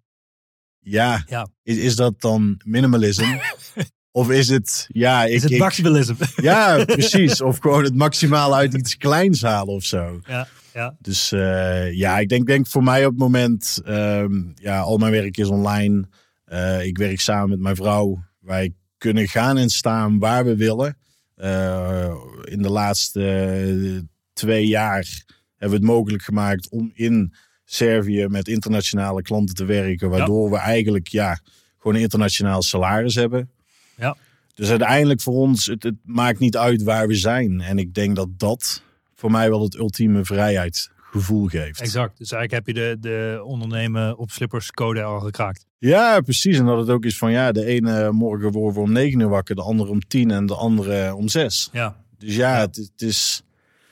Ja, Ja. Is, is dat dan minimalism? of is het... Ja, ik, Is het ik- maximalism? Ja, precies. Of gewoon het maximale uit iets kleins halen of zo. ja, ja. Dus eh, ja, ik denk, denk voor mij op het moment, ehm, ja, al mijn werk is online. Eh, ik werk samen met mijn vrouw. Wij kunnen gaan en staan waar we willen. Eh, in de laatste twee jaar hebben we het mogelijk gemaakt om in Servië met internationale klanten te werken. Waardoor we eigenlijk ja, gewoon een internationaal salaris hebben. Ja. Dus uiteindelijk voor ons, het, het maakt niet uit waar we zijn. En ik denk dat dat voor mij wel het ultieme vrijheidsgevoel geeft. Exact. Dus eigenlijk heb je de, de ondernemen op slippers code al gekraakt. Ja, precies. En dat het ook is van ja, de ene morgen worden we om negen uur wakker, de andere om tien en de andere om zes. Ja, Dus ja, Ja. Het, het is.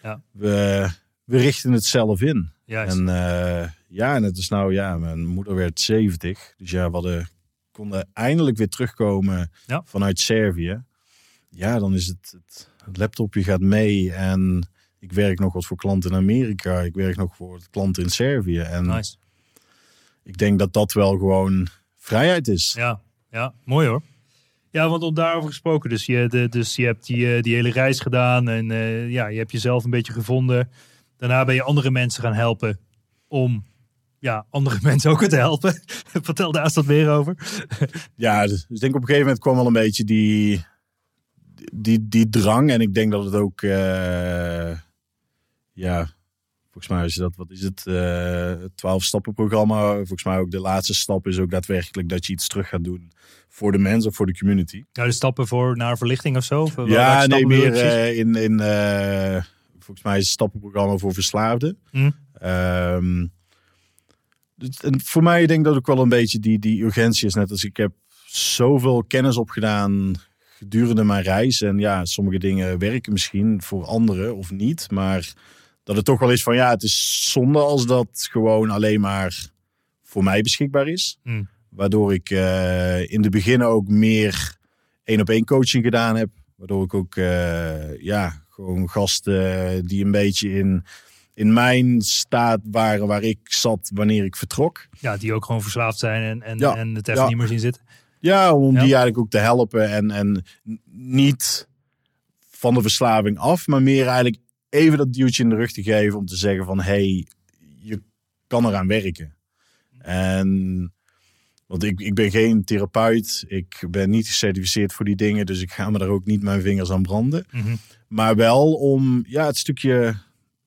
Ja. We, we richten het zelf in. juist. En eh, ja, en het is nou, ja, mijn moeder werd 70. Dus ja, we hadden, konden eindelijk weer terugkomen Ja. vanuit Servië. Ja, dan is het, het, het laptopje gaat mee. En ik werk nog wat voor klanten in Amerika. Ik werk nog voor klanten in Servië. En nice. ik denk dat dat wel gewoon vrijheid is. Ja, ja, mooi hoor. Ja, want om daarover gesproken. Dus je, de, dus je hebt die, eh, die hele reis gedaan en eh, ja, je hebt jezelf een beetje gevonden. Daarna ben je andere mensen gaan helpen om ja, andere mensen ook te helpen. Vertel daar eens wat meer over. Ja, dus ik denk op een gegeven moment kwam wel een beetje die, die, die drang. En ik denk dat het ook, eh, ja, volgens mij is dat, wat is het, twaalf stappen programma. Volgens mij ook de laatste stap is ook daadwerkelijk dat je iets terug gaat doen voor de mensen of voor de community. Ja, de stappen voor naar verlichting of zo? Of welke ja, nee, meer eh, in, in eh, volgens mij is het stappenprogramma voor verslaafden. Hm. Ehm, dus- en voor mij denk ik dat ook wel een beetje die, die urgentie is. Net als ik heb zoveel kennis opgedaan gedurende mijn reis. En ja, sommige dingen werken misschien voor anderen of niet. Maar dat het toch wel is van ja, het is zonde als dat gewoon alleen maar voor mij beschikbaar is. Hm. Waardoor ik eh, in de begin ook meer één op één coaching gedaan heb. Waardoor ik ook eh, ja, gewoon gasten die een beetje in, in mijn staat waren waar ik zat wanneer ik vertrok. Ja, die ook gewoon verslaafd zijn en, en, Ja, en het even ja. niet meer zien zitten. Ja, om Ja. die eigenlijk ook te helpen. En, en niet van de verslaving af, maar meer eigenlijk even dat duwtje in de rug te geven om te zeggen van hey, je kan eraan werken. En want ik, ik ben geen therapeut, ik ben niet gecertificeerd voor die dingen, dus ik ga me daar ook niet mijn vingers aan branden. Mhm. Maar wel om ja, het stukje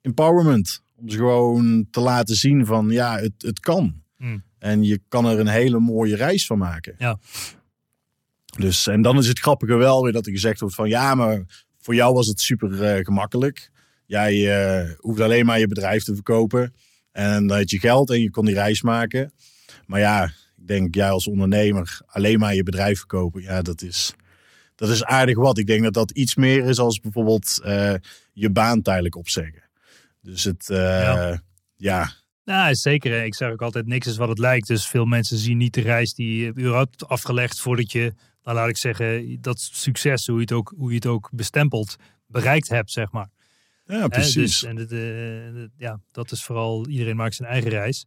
empowerment. Om ze gewoon te laten zien van ja, het, het kan. Mm. En je kan er een hele mooie reis van maken. Ja. Dus, en dan is het grappige wel weer dat er gezegd wordt van ja, maar voor jou was het super eh, gemakkelijk. Jij eh, hoeft alleen maar je bedrijf te verkopen. En dan had je geld en je kon die reis maken. Maar ja, ik denk jij als ondernemer alleen maar je bedrijf verkopen. Ja, dat is, dat is aardig wat. Ik denk dat dat iets meer is als bijvoorbeeld eh, je baan tijdelijk opzeggen. Dus het, eh, Ja. ja. Nou, zeker. Ik zeg ook altijd, niks is wat het lijkt. Dus veel mensen zien niet de reis die je hebt afgelegd voordat je, nou laat ik zeggen, dat succes, hoe je het ook, hoe je het ook bestempelt, bereikt hebt, zeg maar. Ja, Hè, precies. dus, en het, eh, ja, dat is vooral, iedereen maakt zijn eigen reis.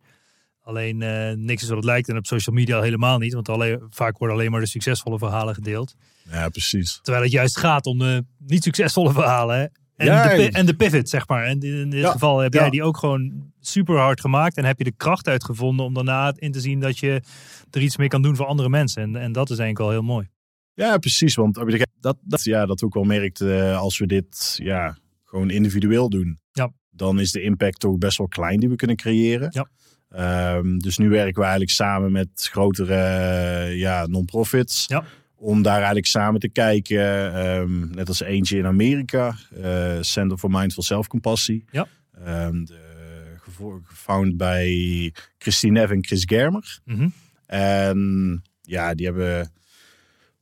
Alleen eh, niks is wat het lijkt en op social media helemaal niet. Want alleen, vaak worden alleen maar de succesvolle verhalen gedeeld. Ja, precies. Terwijl het juist gaat om de niet succesvolle verhalen. Hè? En, Ja, de, en- de pivot, zeg maar. En in dit Ja, geval heb ja. jij die ook gewoon super hard gemaakt. En heb je de kracht uitgevonden om daarna in te zien dat je er iets mee kan doen voor andere mensen. En, en dat is eigenlijk wel heel mooi. Ja, precies. Want dat, dat, ja, dat ook wel merkt eh, als we dit ja, gewoon individueel doen. Ja. Dan is de impact toch best wel klein die we kunnen creëren. Ja. Ehm, dus nu werken we eigenlijk samen met grotere eh, ja, non-profits. Ja. Om daar eigenlijk samen te kijken. ehm, net als eentje in Amerika. eh, Center for Mindful Self-Compassie. Ja. De, gevo- gefound bij Christine Neff en Chris Germer. Mhm. En ja, die hebben.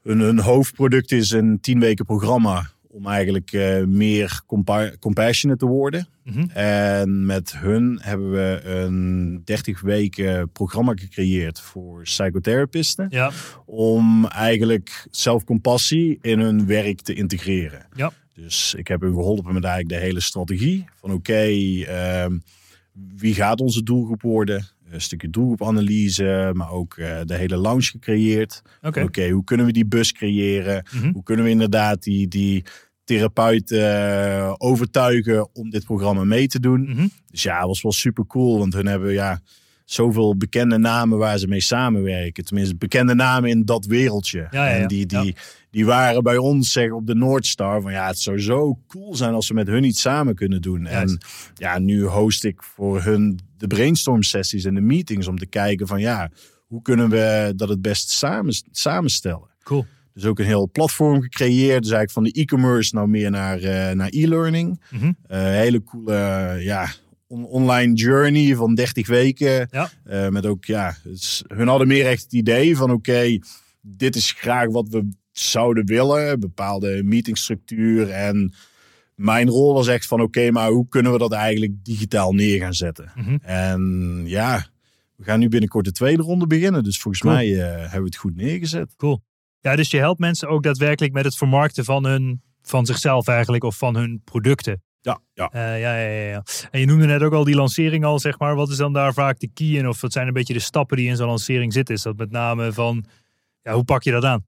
Hun, hun hoofdproduct is een tien weken programma om eigenlijk eh, meer compa- compassionate te worden. Mhm. En met hun hebben we een 30 weken programma gecreëerd voor psychotherapisten. Ja, Om eigenlijk zelfcompassie in hun werk te integreren. Ja. Dus ik heb hun geholpen met eigenlijk de hele strategie. Van oké, ehm, wie gaat onze doelgroep worden? Een stukje doelgroepanalyse, maar ook eh, de hele lounge gecreëerd. oké. Hoe kunnen we die bus creëren? Mhm. Hoe kunnen we inderdaad die, die therapeuten eh, overtuigen om dit programma mee te doen? Mhm. Dus ja, was wel super cool, want hun hebben ja, zoveel bekende namen waar ze mee samenwerken. Tenminste, bekende namen in dat wereldje. Ja, ja, ja. En die, die, die waren bij ons zeg, op de Noordstar van ja, het zou zo cool zijn als we met hun iets samen kunnen doen. Juist. En ja, nu host ik voor hun de brainstorm sessies en de meetings om te kijken van ja, hoe kunnen we dat het best samen, samenstellen. Cool. Dus ook een heel platform gecreëerd. Dus eigenlijk van de e-commerce nou meer naar, eh, naar e-learning. Mhm. Eh, hele coole ja, online journey van 30 weken. Ja. Eh, met ook, ja, het hun hadden meer echt het idee van oké, dit is graag wat we zouden willen. Bepaalde meetingstructuur. En mijn rol was echt van oké, maar hoe kunnen we dat eigenlijk digitaal neer gaan zetten? Mhm. En ja, we gaan nu binnenkort de tweede ronde beginnen. Dus volgens Cool. mij eh, hebben we het goed neergezet. Cool. Ja, dus je helpt mensen ook daadwerkelijk met het vermarkten van hun, van zichzelf eigenlijk, of van hun producten. Ja, ja. Eh, ja, ja, ja, ja. En je noemde net ook al die lancering al, zeg maar. Wat is dan daar vaak de key in? Of wat zijn een beetje de stappen die in zo'n lancering zitten? Is dat met name van, ja, hoe pak je dat aan?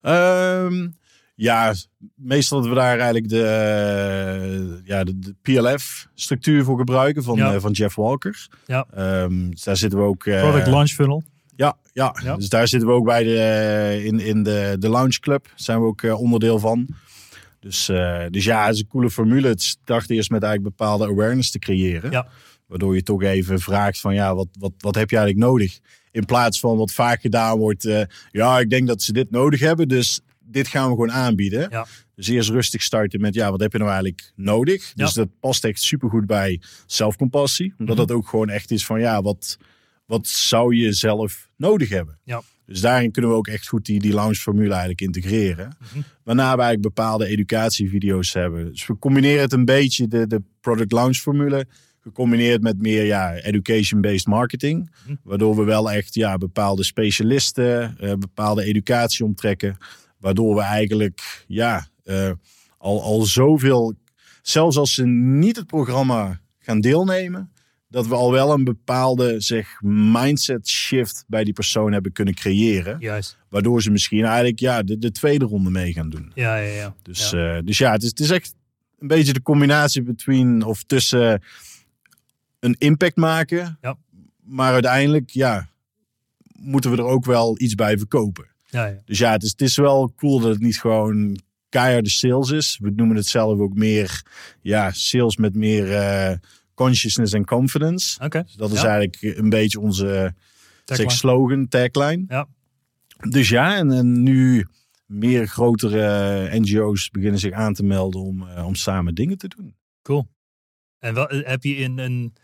Ehm, ja, meestal dat we daar eigenlijk de, ja, de, de PLF-structuur voor gebruiken van, Ja. eh, van Jeff Walker. Ja. Ehm, dus daar zitten we ook. eh, Product launch funnel. Ja, ja. Ja. dus daar zitten we ook bij de, in, in de, de Lounge Club. Zijn we ook onderdeel van. Dus, eh, dus ja, het is een coole formule. Het start eerst met eigenlijk bepaalde awareness te creëren. Ja. Waardoor je toch even vraagt van ja, wat, wat, wat heb je eigenlijk nodig? In plaats van wat vaak gedaan wordt. eh, ja, ik denk dat ze dit nodig hebben. Dus dit gaan we gewoon aanbieden. Ja. Dus eerst rustig starten met ja, wat heb je nou eigenlijk nodig? Ja. Dus dat past echt supergoed bij zelfcompassie. Omdat Mhm. het ook gewoon echt is van ja, wat, wat zou je zelf nodig hebben? Ja. Dus daarin kunnen we ook echt goed die, die launch formule eigenlijk integreren. Mhm. Waarna we eigenlijk bepaalde educatievideo's hebben. Dus we combineren het een beetje, de, de product launch formule, gecombineerd met meer ja, education-based marketing. Mhm. Waardoor we wel echt ja, bepaalde specialisten, eh, bepaalde educatie omtrekken. Waardoor we eigenlijk ja, eh, al, al zoveel, zelfs als ze niet het programma gaan deelnemen, dat we al wel een bepaalde zeg, mindset shift bij die persoon hebben kunnen creëren. Juist. Waardoor ze misschien eigenlijk ja, de, de tweede ronde mee gaan doen. Ja, ja, ja. Dus ja. ja, dus ja het, is, het is echt een beetje de combinatie between, of tussen een impact maken. Ja. Maar uiteindelijk ja, moeten we er ook wel iets bij verkopen. ja, ja. Dus ja, het is, het is wel cool dat het niet gewoon keiharde sales is. We noemen het zelf ook meer ja, sales met meer eh, consciousness en confidence. Oké. Dus dat is Ja. eigenlijk een beetje onze Tagline. zeg, slogan, tagline. Ja. Dus ja, en, en nu meer grotere eh, NGO's beginnen zich aan te melden om, eh, om samen dingen te doen. Cool. En wel, eh, heb je in een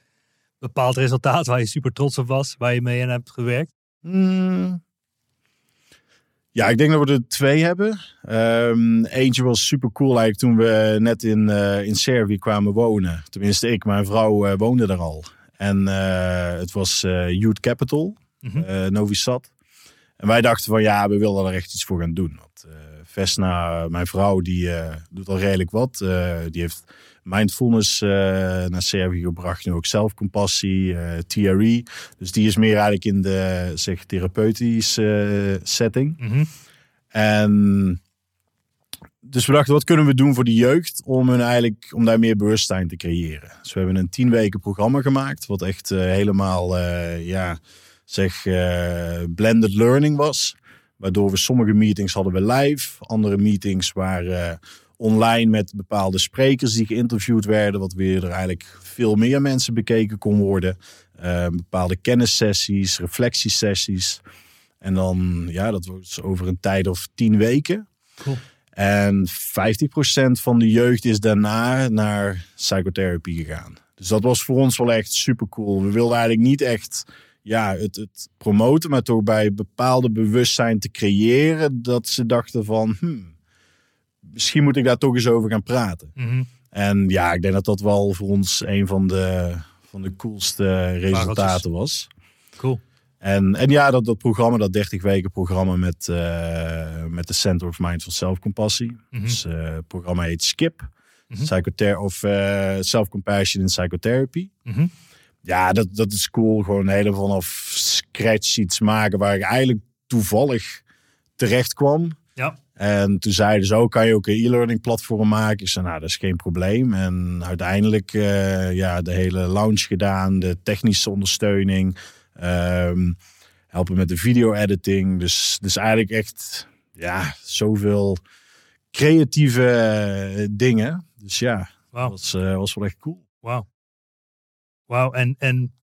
bepaald resultaat waar je super trots op was, waar je mee aan hebt gewerkt? Hmm. Ja, ik denk dat we er twee hebben. Ehm, eentje was super cool eigenlijk toen we net in, eh, in Servië kwamen wonen. Tenminste, ik, mijn vrouw eh, woonde daar al. En eh, het was Youth Capital, eh Novi Sad. En wij dachten van ja, we willen er echt iets voor gaan doen. Want Vesna, mijn vrouw, die doet al redelijk wat. Die heeft mindfulness eh, naar Servië gebracht. Nu ook zelfcompassie, eh TRE. Dus die is meer eigenlijk in de zeg, therapeutische eh, setting. Mhm. En dus we dachten, wat kunnen we doen voor de jeugd om, hun eigenlijk, om daar meer bewustzijn te creëren? Dus we hebben een tien weken programma gemaakt, wat echt helemaal, ja, zeg, blended learning was. Waardoor we sommige meetings hadden we live, andere meetings waren online met bepaalde sprekers die geïnterviewd werden, wat weer er eigenlijk veel meer mensen bekeken kon worden. Eh, bepaalde kennissessies, reflectiesessies. En dan, ja, dat was over een tijd of tien weken. Cool. En 50% van de jeugd is daarna naar psychotherapie gegaan. Dus dat was voor ons wel echt super cool. We wilden eigenlijk niet echt ja, het, het promoten, maar toch bij bepaalde bewustzijn te creëren. Dat ze dachten van, hmm, misschien moet ik daar toch eens over gaan praten. Mhm. En ja, ik denk dat dat wel voor ons een van de, van de coolste resultaten was. Cool. En, en ja, dat, dat programma, dat 30 weken programma met, eh, met de Center of Mindful Self-Compassie. Mhm. Dus eh, het programma heet SKIP. Psychother of eh, Self-Compassion in Psychotherapy. Mhm. Ja, dat, dat is cool. Gewoon helemaal vanaf scratch iets maken waar ik eigenlijk toevallig terecht kwam. Ja. En toen zeiden ze ook, kan je ook een e-learning platform maken? Ik zei, nou, dat is geen probleem. En uiteindelijk eh, ja, de hele launch gedaan, de technische ondersteuning, ehm, helpen met de video-editing. Dus, dus eigenlijk echt, ja, zoveel creatieve eh, dingen. Dus ja, dat was, eh, was wel echt cool. Wauw. Wauw. En, en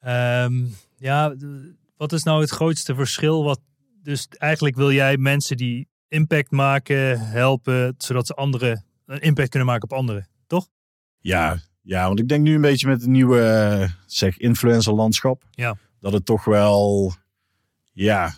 ehm, ja, wat is nou het grootste verschil? Wat, dus eigenlijk wil jij mensen die impact maken, helpen, zodat ze anderen een impact kunnen maken op anderen, toch? Ja, ja, want ik denk nu een beetje met het nieuwe, eh, zeg, influencer landschap. Ja. Dat het toch wel, ja.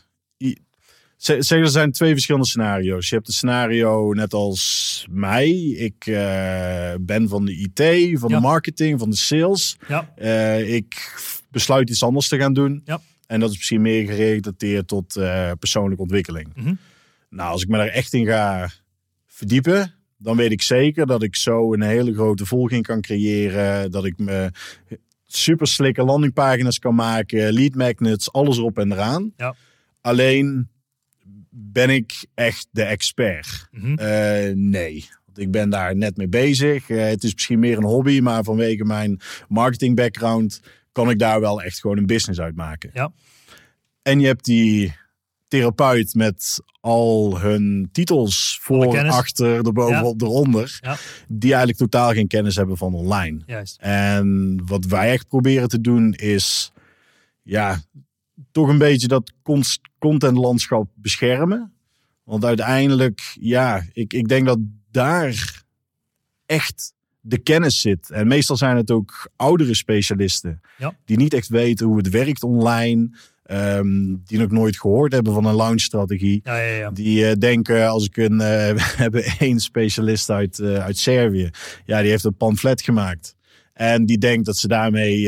Zeg, er zijn twee verschillende scenario's. Je hebt het scenario net als mij. Ik eh, ben van de IT, van Ja. de marketing, van de sales. Ja. Eh, ik besluit iets anders te gaan doen. Ja. En dat is misschien meer gerelateerd tot eh, persoonlijke ontwikkeling. Mhm. Nou, als ik me daar echt in ga verdiepen, dan weet ik zeker dat ik zo een hele grote volging kan creëren. Dat ik me super slikke landingpagina's kan maken, lead magnets, alles erop en eraan. Ja. Alleen ben ik echt de expert? Mhm. Eh, nee. Want ik ben daar net mee bezig. Eh, het is misschien meer een hobby, maar vanwege mijn marketing background kan ik daar wel echt gewoon een business uit maken. Ja. En je hebt die therapeut met al hun titels voor, achter, eronder. Ja. Die eigenlijk totaal geen kennis hebben van online. Juist. En wat wij echt proberen te doen is, ja, toch een beetje dat contentlandschap beschermen. Want uiteindelijk, ja, ik, ik denk dat daar echt de kennis zit. En meestal zijn het ook oudere specialisten Ja. die niet echt weten hoe het werkt online. ehm, die nog nooit gehoord hebben van een launchstrategie. Ja, ja, ja. Die eh, denken, als ik een. eh, we hebben één specialist uit, eh, uit Servië. Ja, die heeft een pamflet gemaakt. En die denkt dat ze daarmee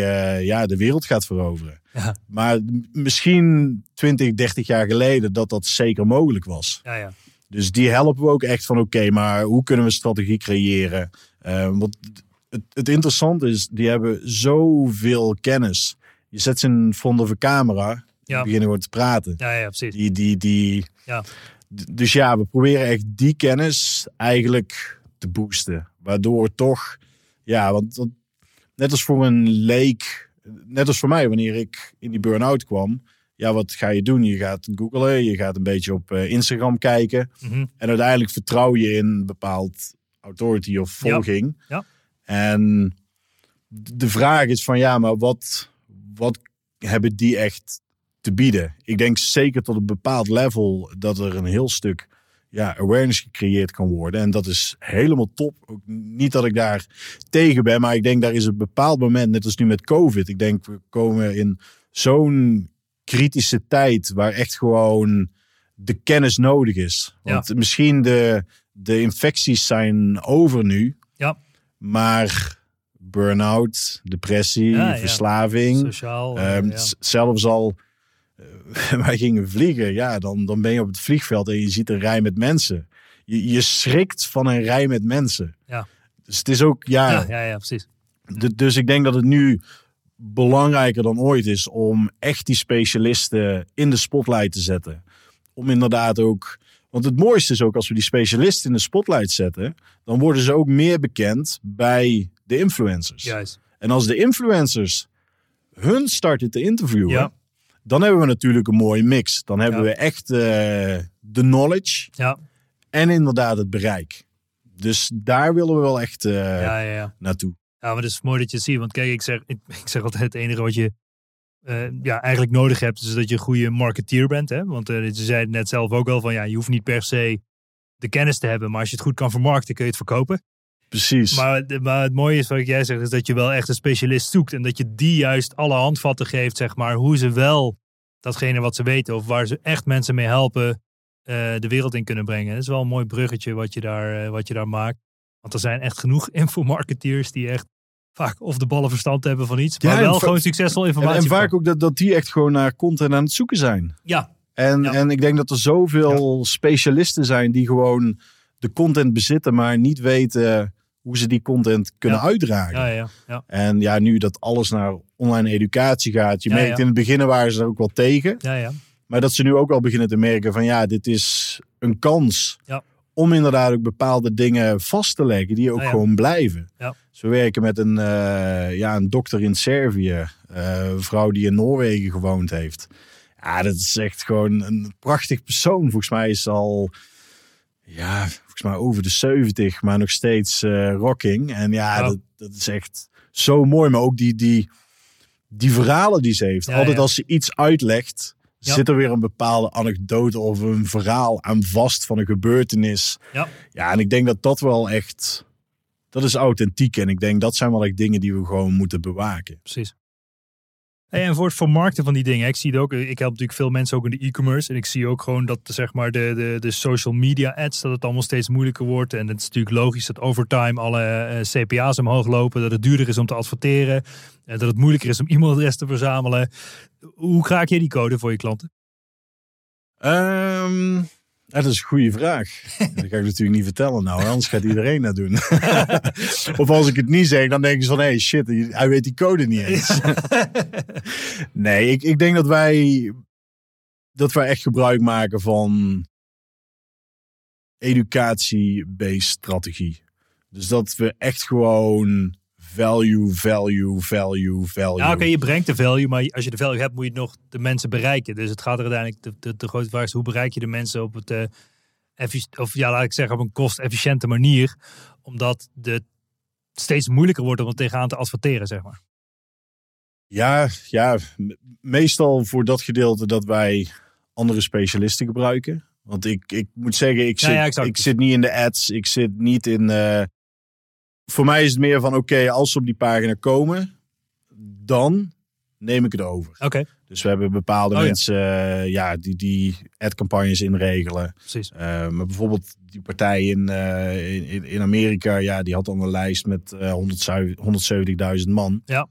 ja, de wereld gaat veroveren. Ja. Maar misschien 20, 30 jaar geleden dat dat zeker mogelijk was. ja, ja. Dus die helpen we ook echt van oké, maar hoe kunnen we strategie creëren? Eh, want het, het interessante is, die hebben zoveel kennis. Je zet ze in front of een camera, Ja. beginnen gewoon te praten. Ja, ja, precies. Die, die, die, Ja. Dus ja, we proberen echt die kennis eigenlijk te boosten. Waardoor toch, ja, want net als voor een leek, net als voor mij wanneer ik in die burn-out kwam. Ja, wat ga je doen? Je gaat googlen, je gaat een beetje op eh, Instagram kijken. Mhm. En uiteindelijk vertrouw je in een bepaald authority of Ja. volging. Ja. En de vraag is van ja, maar wat, wat hebben die echt te bieden? Ik denk zeker tot een bepaald level dat er een heel stuk ja, awareness gecreëerd kan worden. En dat is helemaal top. Ook niet dat ik daar tegen ben, maar ik denk daar is een bepaald moment, net als nu met COVID. Ik denk we komen in zo'n kritische tijd waar echt gewoon de kennis nodig is. Want misschien de, de infecties zijn over nu. Ja. Maar burn-out, depressie, Ja, ja. verslaving. Sociaal. eh, Ehm, ja. s- Zelfs al eh, wij gingen vliegen, ja, dan, dan ben je op het vliegveld en je ziet een rij met mensen. Je, je schrikt van een rij met mensen. Ja. Dus het is ook, ja, Ja, ja, ja, precies. Dus ik denk dat het nu belangrijker dan ooit is om echt die specialisten in de spotlight te zetten. Om inderdaad ook. Want het mooiste is ook als we die specialisten in de spotlight zetten, dan worden ze ook meer bekend bij de influencers. Juist. En als de influencers hun starten te interviewen, Ja. dan hebben we natuurlijk een mooie mix. Dan hebben Ja. we echt eh, de knowledge Ja, en inderdaad het bereik. Dus daar willen we wel echt eh, ja, ja. ja. naartoe. Ja, maar het is mooi dat je het ziet. Want kijk, ik zeg, ik, ik zeg altijd het enige wat je eh, ja, eigenlijk nodig hebt, is dat je een goede marketeer bent. Hè? Want eh je zei het net zelf ook al van ja, je hoeft niet per se de kennis te hebben. Maar als je het goed kan vermarkten, kun je het verkopen. Precies. Maar, maar het mooie is wat jij zegt, is dat je wel echt een specialist zoekt. En dat je die juist alle handvatten geeft, zeg maar, hoe ze wel datgene wat ze weten, of waar ze echt mensen mee helpen, eh, de wereld in kunnen brengen. Dat is wel een mooi bruggetje wat je daar, wat je daar maakt. Want er zijn echt genoeg infomarketeers die echt vaak of de ballen verstand hebben van iets, maar en wel gewoon succesvol En, informatie. en vaak verkopen. ook dat, dat die echt gewoon naar content aan het zoeken zijn. Ja, En, Ja. en ik denk dat er zoveel specialisten zijn die gewoon de content bezitten, maar niet weten hoe ze die content kunnen uitdragen. ja, ja, ja. En ja, nu dat alles naar online educatie gaat. Je merkt in het begin waren ze er ook wel tegen. ja, ja. Maar dat ze nu ook wel beginnen te merken van ja, dit is een kans om inderdaad ook bepaalde dingen vast te leggen die ook gewoon blijven. Ja. Ze werken met een, eh, ja, een dokter in Servië, eh, een vrouw die in Noorwegen gewoond heeft. Ja, dat is echt gewoon een prachtig persoon. Volgens mij is ze al, ja, volgens mij over de 70, maar nog steeds eh, rocking. En ja. Dat, dat is echt zo mooi. Maar ook die, die, die verhalen die ze heeft. Ja, Altijd ja. als ze iets uitlegt, Ja. zit er weer een bepaalde anekdote of een verhaal aan vast van een gebeurtenis. Ja. Ja, en ik denk dat dat wel echt, dat is authentiek. En ik denk dat zijn wel echt dingen die we gewoon moeten bewaken. precies. Hey, en voor het vermarkten van die dingen, ik zie het ook, ik help natuurlijk veel mensen ook in de e-commerce. En ik zie ook gewoon dat zeg maar de, de, de social media ads, dat het allemaal steeds moeilijker wordt. En het is natuurlijk logisch dat over time alle eh, CPA's omhoog lopen, dat het duurder is om te adverteren, en dat het moeilijker is om e-mailadres te verzamelen. Hoe kraak je die code voor je klanten? Ja, dat is een goede vraag. Dat ga ik natuurlijk niet vertellen nou, anders gaat iedereen dat doen. of als ik het niet zeg, dan denken ze van, hé hey, shit, hij weet die code niet eens. nee, ik, ik denk dat wij, dat wij echt gebruik maken van educatie-based strategie. Dus dat we echt gewoon value, value, value, value. Ja, oké, je brengt de value, maar als je de value hebt, moet je nog de mensen bereiken. Dus het gaat er uiteindelijk, de, de, de grote vraag is, hoe bereik je de mensen op het, effici- of ja, laat ik zeggen, op een kostefficiënte manier, omdat het steeds moeilijker wordt om er tegenaan te adverteren, zeg maar. Ja, ja, me- meestal voor dat gedeelte dat wij andere specialisten gebruiken. Want ik, ik moet zeggen, ik zit, ja, ik zit niet in de ads. Ik zit niet in. eh, voor mij is het meer van: oké, als ze op die pagina komen, dan neem ik het over. Oké, Dus we hebben bepaalde Oh, ja. mensen eh, ja, die, die ad-campagnes inregelen. precies. Eh, maar bijvoorbeeld die partij in, eh, in, in Amerika, ja, die had dan een lijst met eh 170 170.000 man. Ja.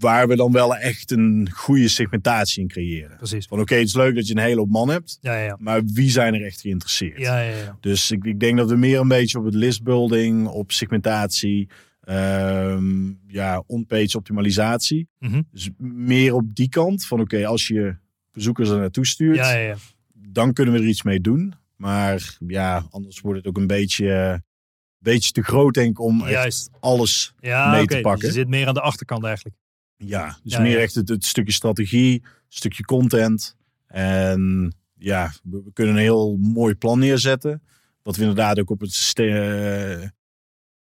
Waar we dan wel echt een goede segmentatie in creëren. Precies. Van oké, het is leuk dat je een hele hoop man hebt, Ja, ja, ja. maar wie zijn er echt geïnteresseerd? Ja, ja, ja. Dus ik, ik denk dat we meer een beetje op het listbuilding, op segmentatie, ehm, ja, on-page optimalisatie. Mhm. Dus meer op die kant van oké, als je bezoekers er naartoe stuurt, Ja, ja, ja. dan kunnen we er iets mee doen. Maar ja, anders wordt het ook een beetje, beetje te groot, denk ik, om echt Juist. alles. Ja, mee te pakken. Dus je zit meer aan de achterkant eigenlijk. Ja, dus Ja, meer ja. echt het, het stukje strategie, stukje content. En ja, we, we kunnen een heel mooi plan neerzetten. Wat we inderdaad ook op een susta-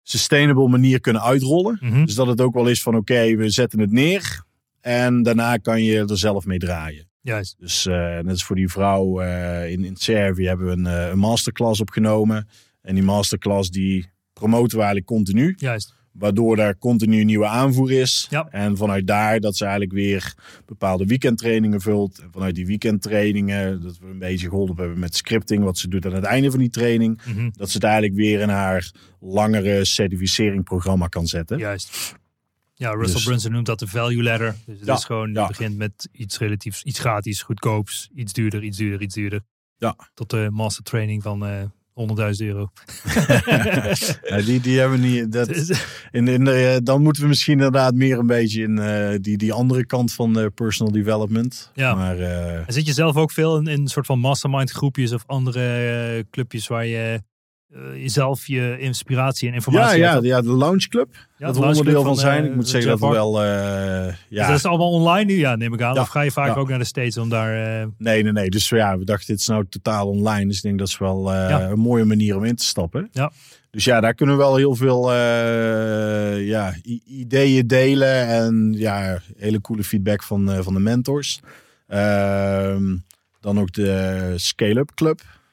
sustainable manier kunnen uitrollen. Mhm. Dus dat het ook wel is van oké, we zetten het neer. En daarna kan je er zelf mee draaien. Juist. Dus eh, net als voor die vrouw eh, in, in Servië hebben we een, eh, een masterclass opgenomen. En die masterclass die promoten we eigenlijk continu. Juist. Waardoor daar continu nieuwe aanvoer is. Ja. En vanuit daar dat ze eigenlijk weer bepaalde weekendtrainingen vult. En vanuit die weekendtrainingen, dat we een beetje geholpen hebben met scripting. Wat ze doet aan het einde van die training. Mhm. Dat ze het eigenlijk weer in haar langere certificeringprogramma kan zetten. Juist. Ja, Russell Dus- Brunson noemt dat de value ladder. Dus het Ja, is gewoon, ja. je begint met iets relatiefs, iets gratis, goedkoops, iets duurder, iets duurder, iets duurder. Ja. Tot de master training van eh 100.000 euro. Ja, die, die hebben we niet. Dat, Dus- in, in de, dan moeten we misschien inderdaad meer een beetje in eh, die, die andere kant van de personal development. Ja. Maar eh, zit je zelf ook veel in, in een soort van mastermind groepjes of andere eh, clubjes waar je jezelf je inspiratie en ja, informatie ja, uit- ja, de Lounge Club. Ja, dat we Lounge onderdeel Club van zijn. eh, Ik moet zeggen dat we wel. eh, Dus ja, dat is allemaal online nu, ja, neem ik aan. Ja, Of ga je vaak ja. ook naar de States om daar... eh, Nee, nee, nee. Dus ja, we dachten, dit is nou totaal online. Dus ik denk dat is wel eh, Ja. een mooie manier om in te stappen. Ja. Dus ja, daar kunnen we wel heel veel eh, ja, ideeën delen. En ja, hele coole feedback van, eh, van de mentors. Ehm, dan ook de Scale Up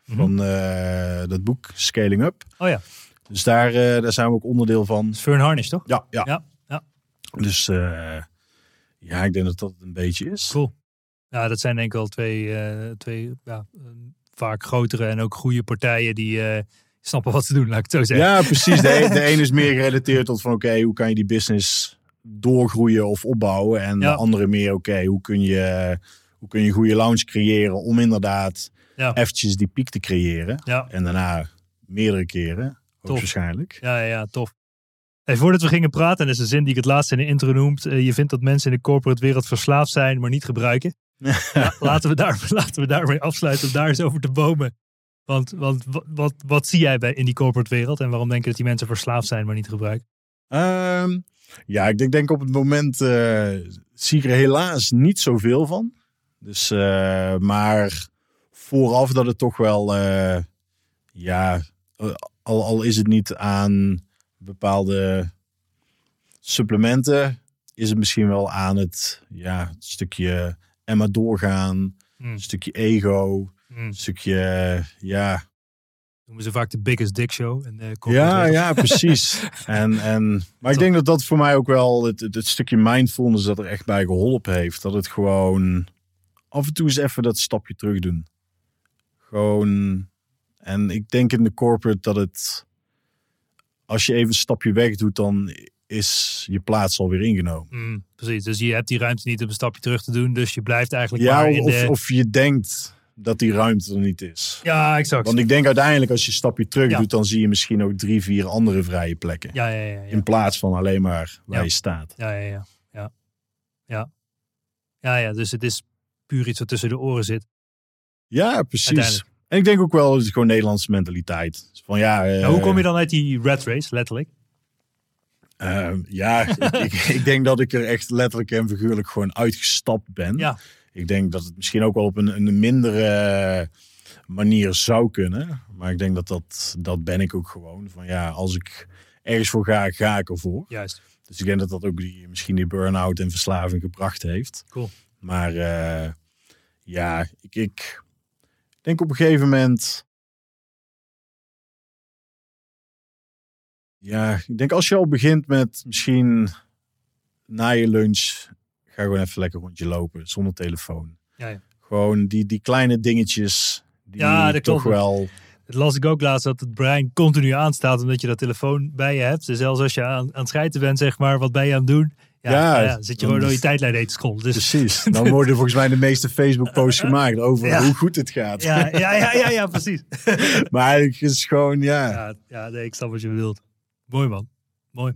Mhm. Van eh, dat boek Scaling Up. Oh ja, Dus daar, eh, daar zijn we ook onderdeel van. Fern Harnish, toch? Ja, ja. Ja, ja. Dus eh, ja, ik denk dat dat een beetje is. Cool. Ja, dat zijn denk ik wel twee, twee ja, vaak grotere en ook goede partijen die snappen wat ze doen, laat ik het zo zeggen. Ja, precies. De, een- de ene is meer gerelateerd tot van oké, hoe kan je die business doorgroeien of opbouwen. En Ja. de andere meer oké, hoe kun je hoe kun je een goede lounge creëren om inderdaad Ja. eventjes die piek te creëren. Ja, En daarna meerdere keren, waarschijnlijk. ja, ja, ja, tof. Hey, voordat we gingen praten, en dat is een zin die ik het laatst in de intro noemt. eh, je vindt dat mensen in de corporate wereld verslaafd zijn, maar niet gebruiken. Ja, laten, we daar, laten we daarmee afsluiten om daar eens over te bomen. Want, want wat, wat, wat zie jij bij, in die corporate wereld en waarom denk je dat die mensen verslaafd zijn, maar niet gebruiken? Ehm, ja, ik denk, denk op het moment eh, zie ik er helaas niet zoveel van. Dus, eh, maar vooraf dat het toch wel, eh, ja, al, al is het niet aan bepaalde supplementen, is het misschien wel aan het, ja, het stukje Emma doorgaan, Hmm. een stukje ego, Hmm. een stukje, ja, Noemen ze vaak de biggest dick show. Ja, ja, precies. en, en, maar ik denk dat dat voor mij ook wel het, het, het stukje mindfulness dat er echt bij geholpen heeft. Dat het gewoon af en toe eens even dat stapje terug doen. Gewoon, en ik denk in de corporate dat het, als je even een stapje weg doet, dan is je plaats alweer ingenomen. Mm, precies, dus je hebt die ruimte niet om een stapje terug te doen. Dus je blijft eigenlijk Ja, maar in of, de... of je denkt dat die ruimte er niet is. Ja, exact. Want ik denk uiteindelijk als je een stapje terug Ja. doet, dan zie je misschien ook drie, vier andere vrije plekken. Ja, ja, ja. ja. In plaats van alleen maar waar je staat. Ja, ja, ja. Ja. Ja. Ja, ja, dus het is puur iets wat tussen de oren zit. Ja, precies. En ik denk ook wel, het is gewoon Nederlandse mentaliteit. Dus Van ja, eh, Nou, hoe kom je dan uit die rat race, letterlijk? eh, ja, ik, ik, denk dat ik er echt letterlijk en figuurlijk gewoon uitgestapt ben. Ja. Ik denk dat het misschien ook wel op een, een mindere manier zou kunnen. Maar ik denk dat, dat dat ben ik ook gewoon. Van ja, als ik ergens voor ga, ga ik ervoor. Juist. Dus ik denk dat dat ook die, misschien die burn-out en verslaving gebracht heeft. Cool. Maar eh, ja, ik, ik denk op een gegeven moment. Ja, ik denk als je al begint met misschien na je lunch. Ga gewoon even lekker rondje lopen zonder telefoon. Ja, ja. Gewoon die, die kleine dingetjes. Die Ja, dat toch klopt. wel. Het las ik ook laatst dat het brein continu aanstaat omdat je dat telefoon bij je hebt. Dus zelfs als je aan, aan het schijten bent, zeg maar, wat ben je aan het doen? Ja, Ja, ja, zit je gewoon door je tijdlijn heen te scrollen. Dus Precies. Dan worden volgens mij de meeste Facebook-posts gemaakt over Ja. hoe goed het gaat. ja, ja, ja, ja, ja, precies. Maar eigenlijk is het gewoon, ja. Ja, ja nee, ik snap wat je bedoelt. Mooi man. Mooi.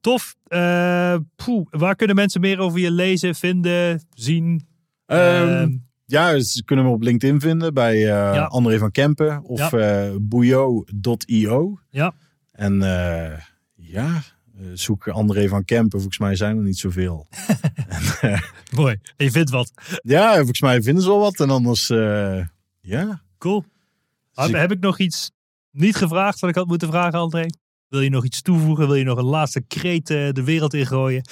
Tof. Eh, poeh, waar kunnen mensen meer over je lezen, vinden, zien? Ehm, Ehm, Ja, ze kunnen me op LinkedIn vinden bij eh, Ja. André van Kempen of eh bouillot.io. Ja. En eh, ja, eh, zoek André van Kempen. Volgens mij zijn er niet zoveel. mooi. En je vindt wat. ja, volgens mij vinden ze wel wat. En anders, eh, ja. Cool. Heb, ik- heb ik nog iets niet gevraagd wat ik had moeten vragen, André? Wil je nog iets toevoegen? Wil je nog een laatste kreet eh, de wereld ingooien?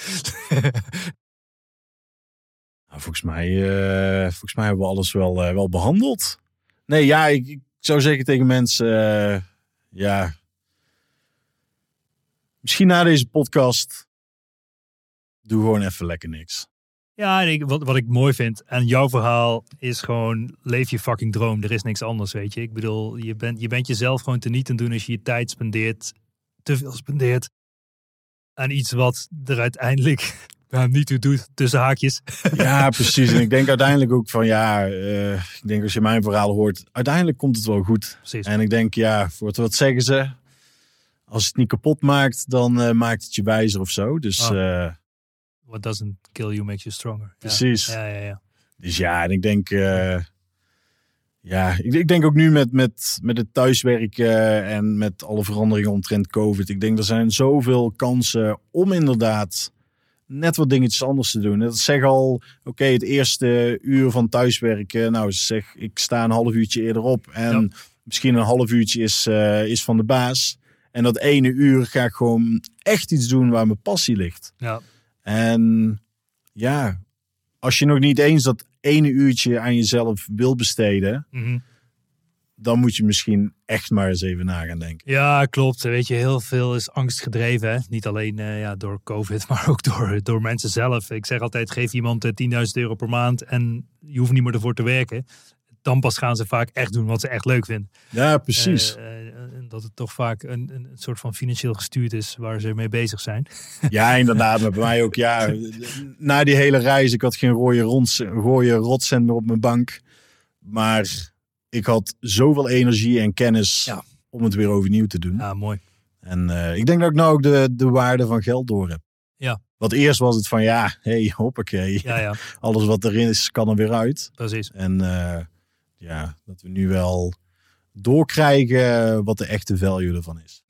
Nou, volgens, mij, eh, volgens mij hebben we alles wel, eh, wel behandeld. Nee, ja, ik, ik zou zeggen tegen mensen, eh, ja. Misschien na deze podcast, doe gewoon even lekker niks. Ja, ik, wat, wat ik mooi vind aan jouw verhaal is gewoon leef je fucking droom. Er is niks anders, weet je. Ik bedoel, je bent, je bent jezelf gewoon te niet aan doen als je je tijd spendeert, te veel spendeert. aan iets wat er uiteindelijk nou, niet toe doet, tussen haakjes. Ja, precies. En ik denk uiteindelijk ook van ja, eh, ik denk als je mijn verhaal hoort, uiteindelijk komt het wel goed. Precies. En ik denk ja, voor het, wat zeggen ze? Als het niet kapot maakt, dan eh, maakt het je wijzer of zo. Dus, Ah. eh, What doesn't kill you makes you stronger. Ja. Precies. Ja, ja, ja. dus ja, en ik denk, eh, ja, ik, ik denk ook nu met, met, met het thuiswerken en met alle veranderingen omtrent COVID. Ik denk er zijn zoveel kansen om inderdaad net wat dingetjes anders te doen. Dat zeg al, oké, het eerste uur van thuiswerken. Nou, zeg, ik sta een half uurtje eerder op. En Ja. misschien een half uurtje is, is van de baas. En dat ene uur ga ik gewoon echt iets doen waar mijn passie ligt. ja. En ja, als je nog niet eens dat ene uurtje aan jezelf wil besteden, Mhm. dan moet je misschien echt maar eens even na gaan denken. Ja, klopt. Weet je, heel veel is angstgedreven. Hè? Niet alleen eh, ja, door COVID, maar ook door, door mensen zelf. Ik zeg altijd, geef iemand eh, 10.000 euro per maand en je hoeft niet meer ervoor te werken. Dan pas gaan ze vaak echt doen wat ze echt leuk vinden. Ja, precies. En dat het toch vaak een, een soort van financieel gestuurd is waar ze mee bezig zijn. Ja, inderdaad. Maar bij mij ook, ja. Na die hele reis, ik had geen rode, rons, rode rotcent meer op mijn bank. Maar ik had zoveel energie en kennis Ja. om het weer overnieuw te doen. Ja, mooi. En eh, ik denk dat ik nou ook de, de waarde van geld door heb. Ja. Want eerst was het van, ja, hey, hoppakee. Ja, ja, Alles wat erin is, kan er weer uit. precies. En ja, dat we nu wel doorkrijgen wat de echte value ervan is.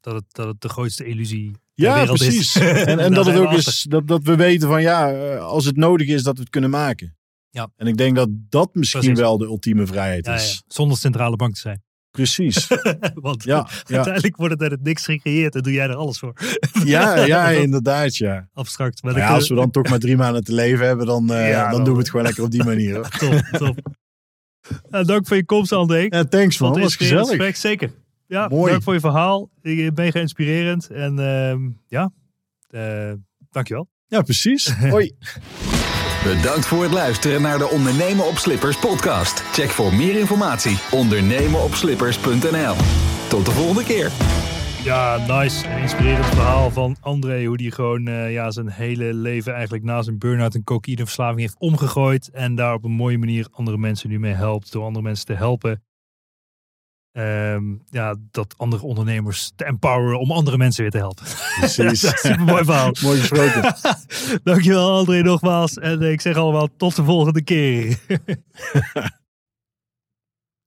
Dat het, dat het de grootste illusie Ja, wereld precies. is. En, en Daar dat het ook is dat, dat we weten van ja, eh, als het nodig is, dat we het kunnen maken. Ja. En ik denk dat dat misschien Precies. wel de ultieme vrijheid Ja, ja. is. Zonder centrale bank te zijn. Precies. Want Ja, ja, uiteindelijk wordt het uit het niks gecreëerd en doe jij er alles voor. ja, ja, inderdaad, ja. Abstract. Maar dan ja, als we dan toch maar drie maanden te leven hebben, dan, eh, Ja, dan, dan- doen we het gewoon lekker op die manier. Top, top. Nou, dank voor je komst, André. Ja, thanks man, het was gezellig. gesprek, zeker. Ja, Mooi. dank voor je verhaal. Ik ben inspirerend. En ehm, ja, eh, dankjewel. Ja, precies. Hoi. Bedankt voor het luisteren naar de Ondernemen op Slippers podcast. Check voor meer informatie ondernemenopslippers.nl. Tot de volgende keer. Ja, nice. Een inspirerend verhaal van André. Hoe die gewoon eh, ja, zijn hele leven eigenlijk na zijn burn-out en cocaïneverslaving heeft omgegooid. En daar op een mooie manier andere mensen nu mee helpt. Door andere mensen te helpen. Ehm, ja, dat andere ondernemers te empoweren om andere mensen weer te helpen. Precies. Super mooi verhaal. Mooi gesproken. Dankjewel André nogmaals. En ik zeg allemaal tot de volgende keer.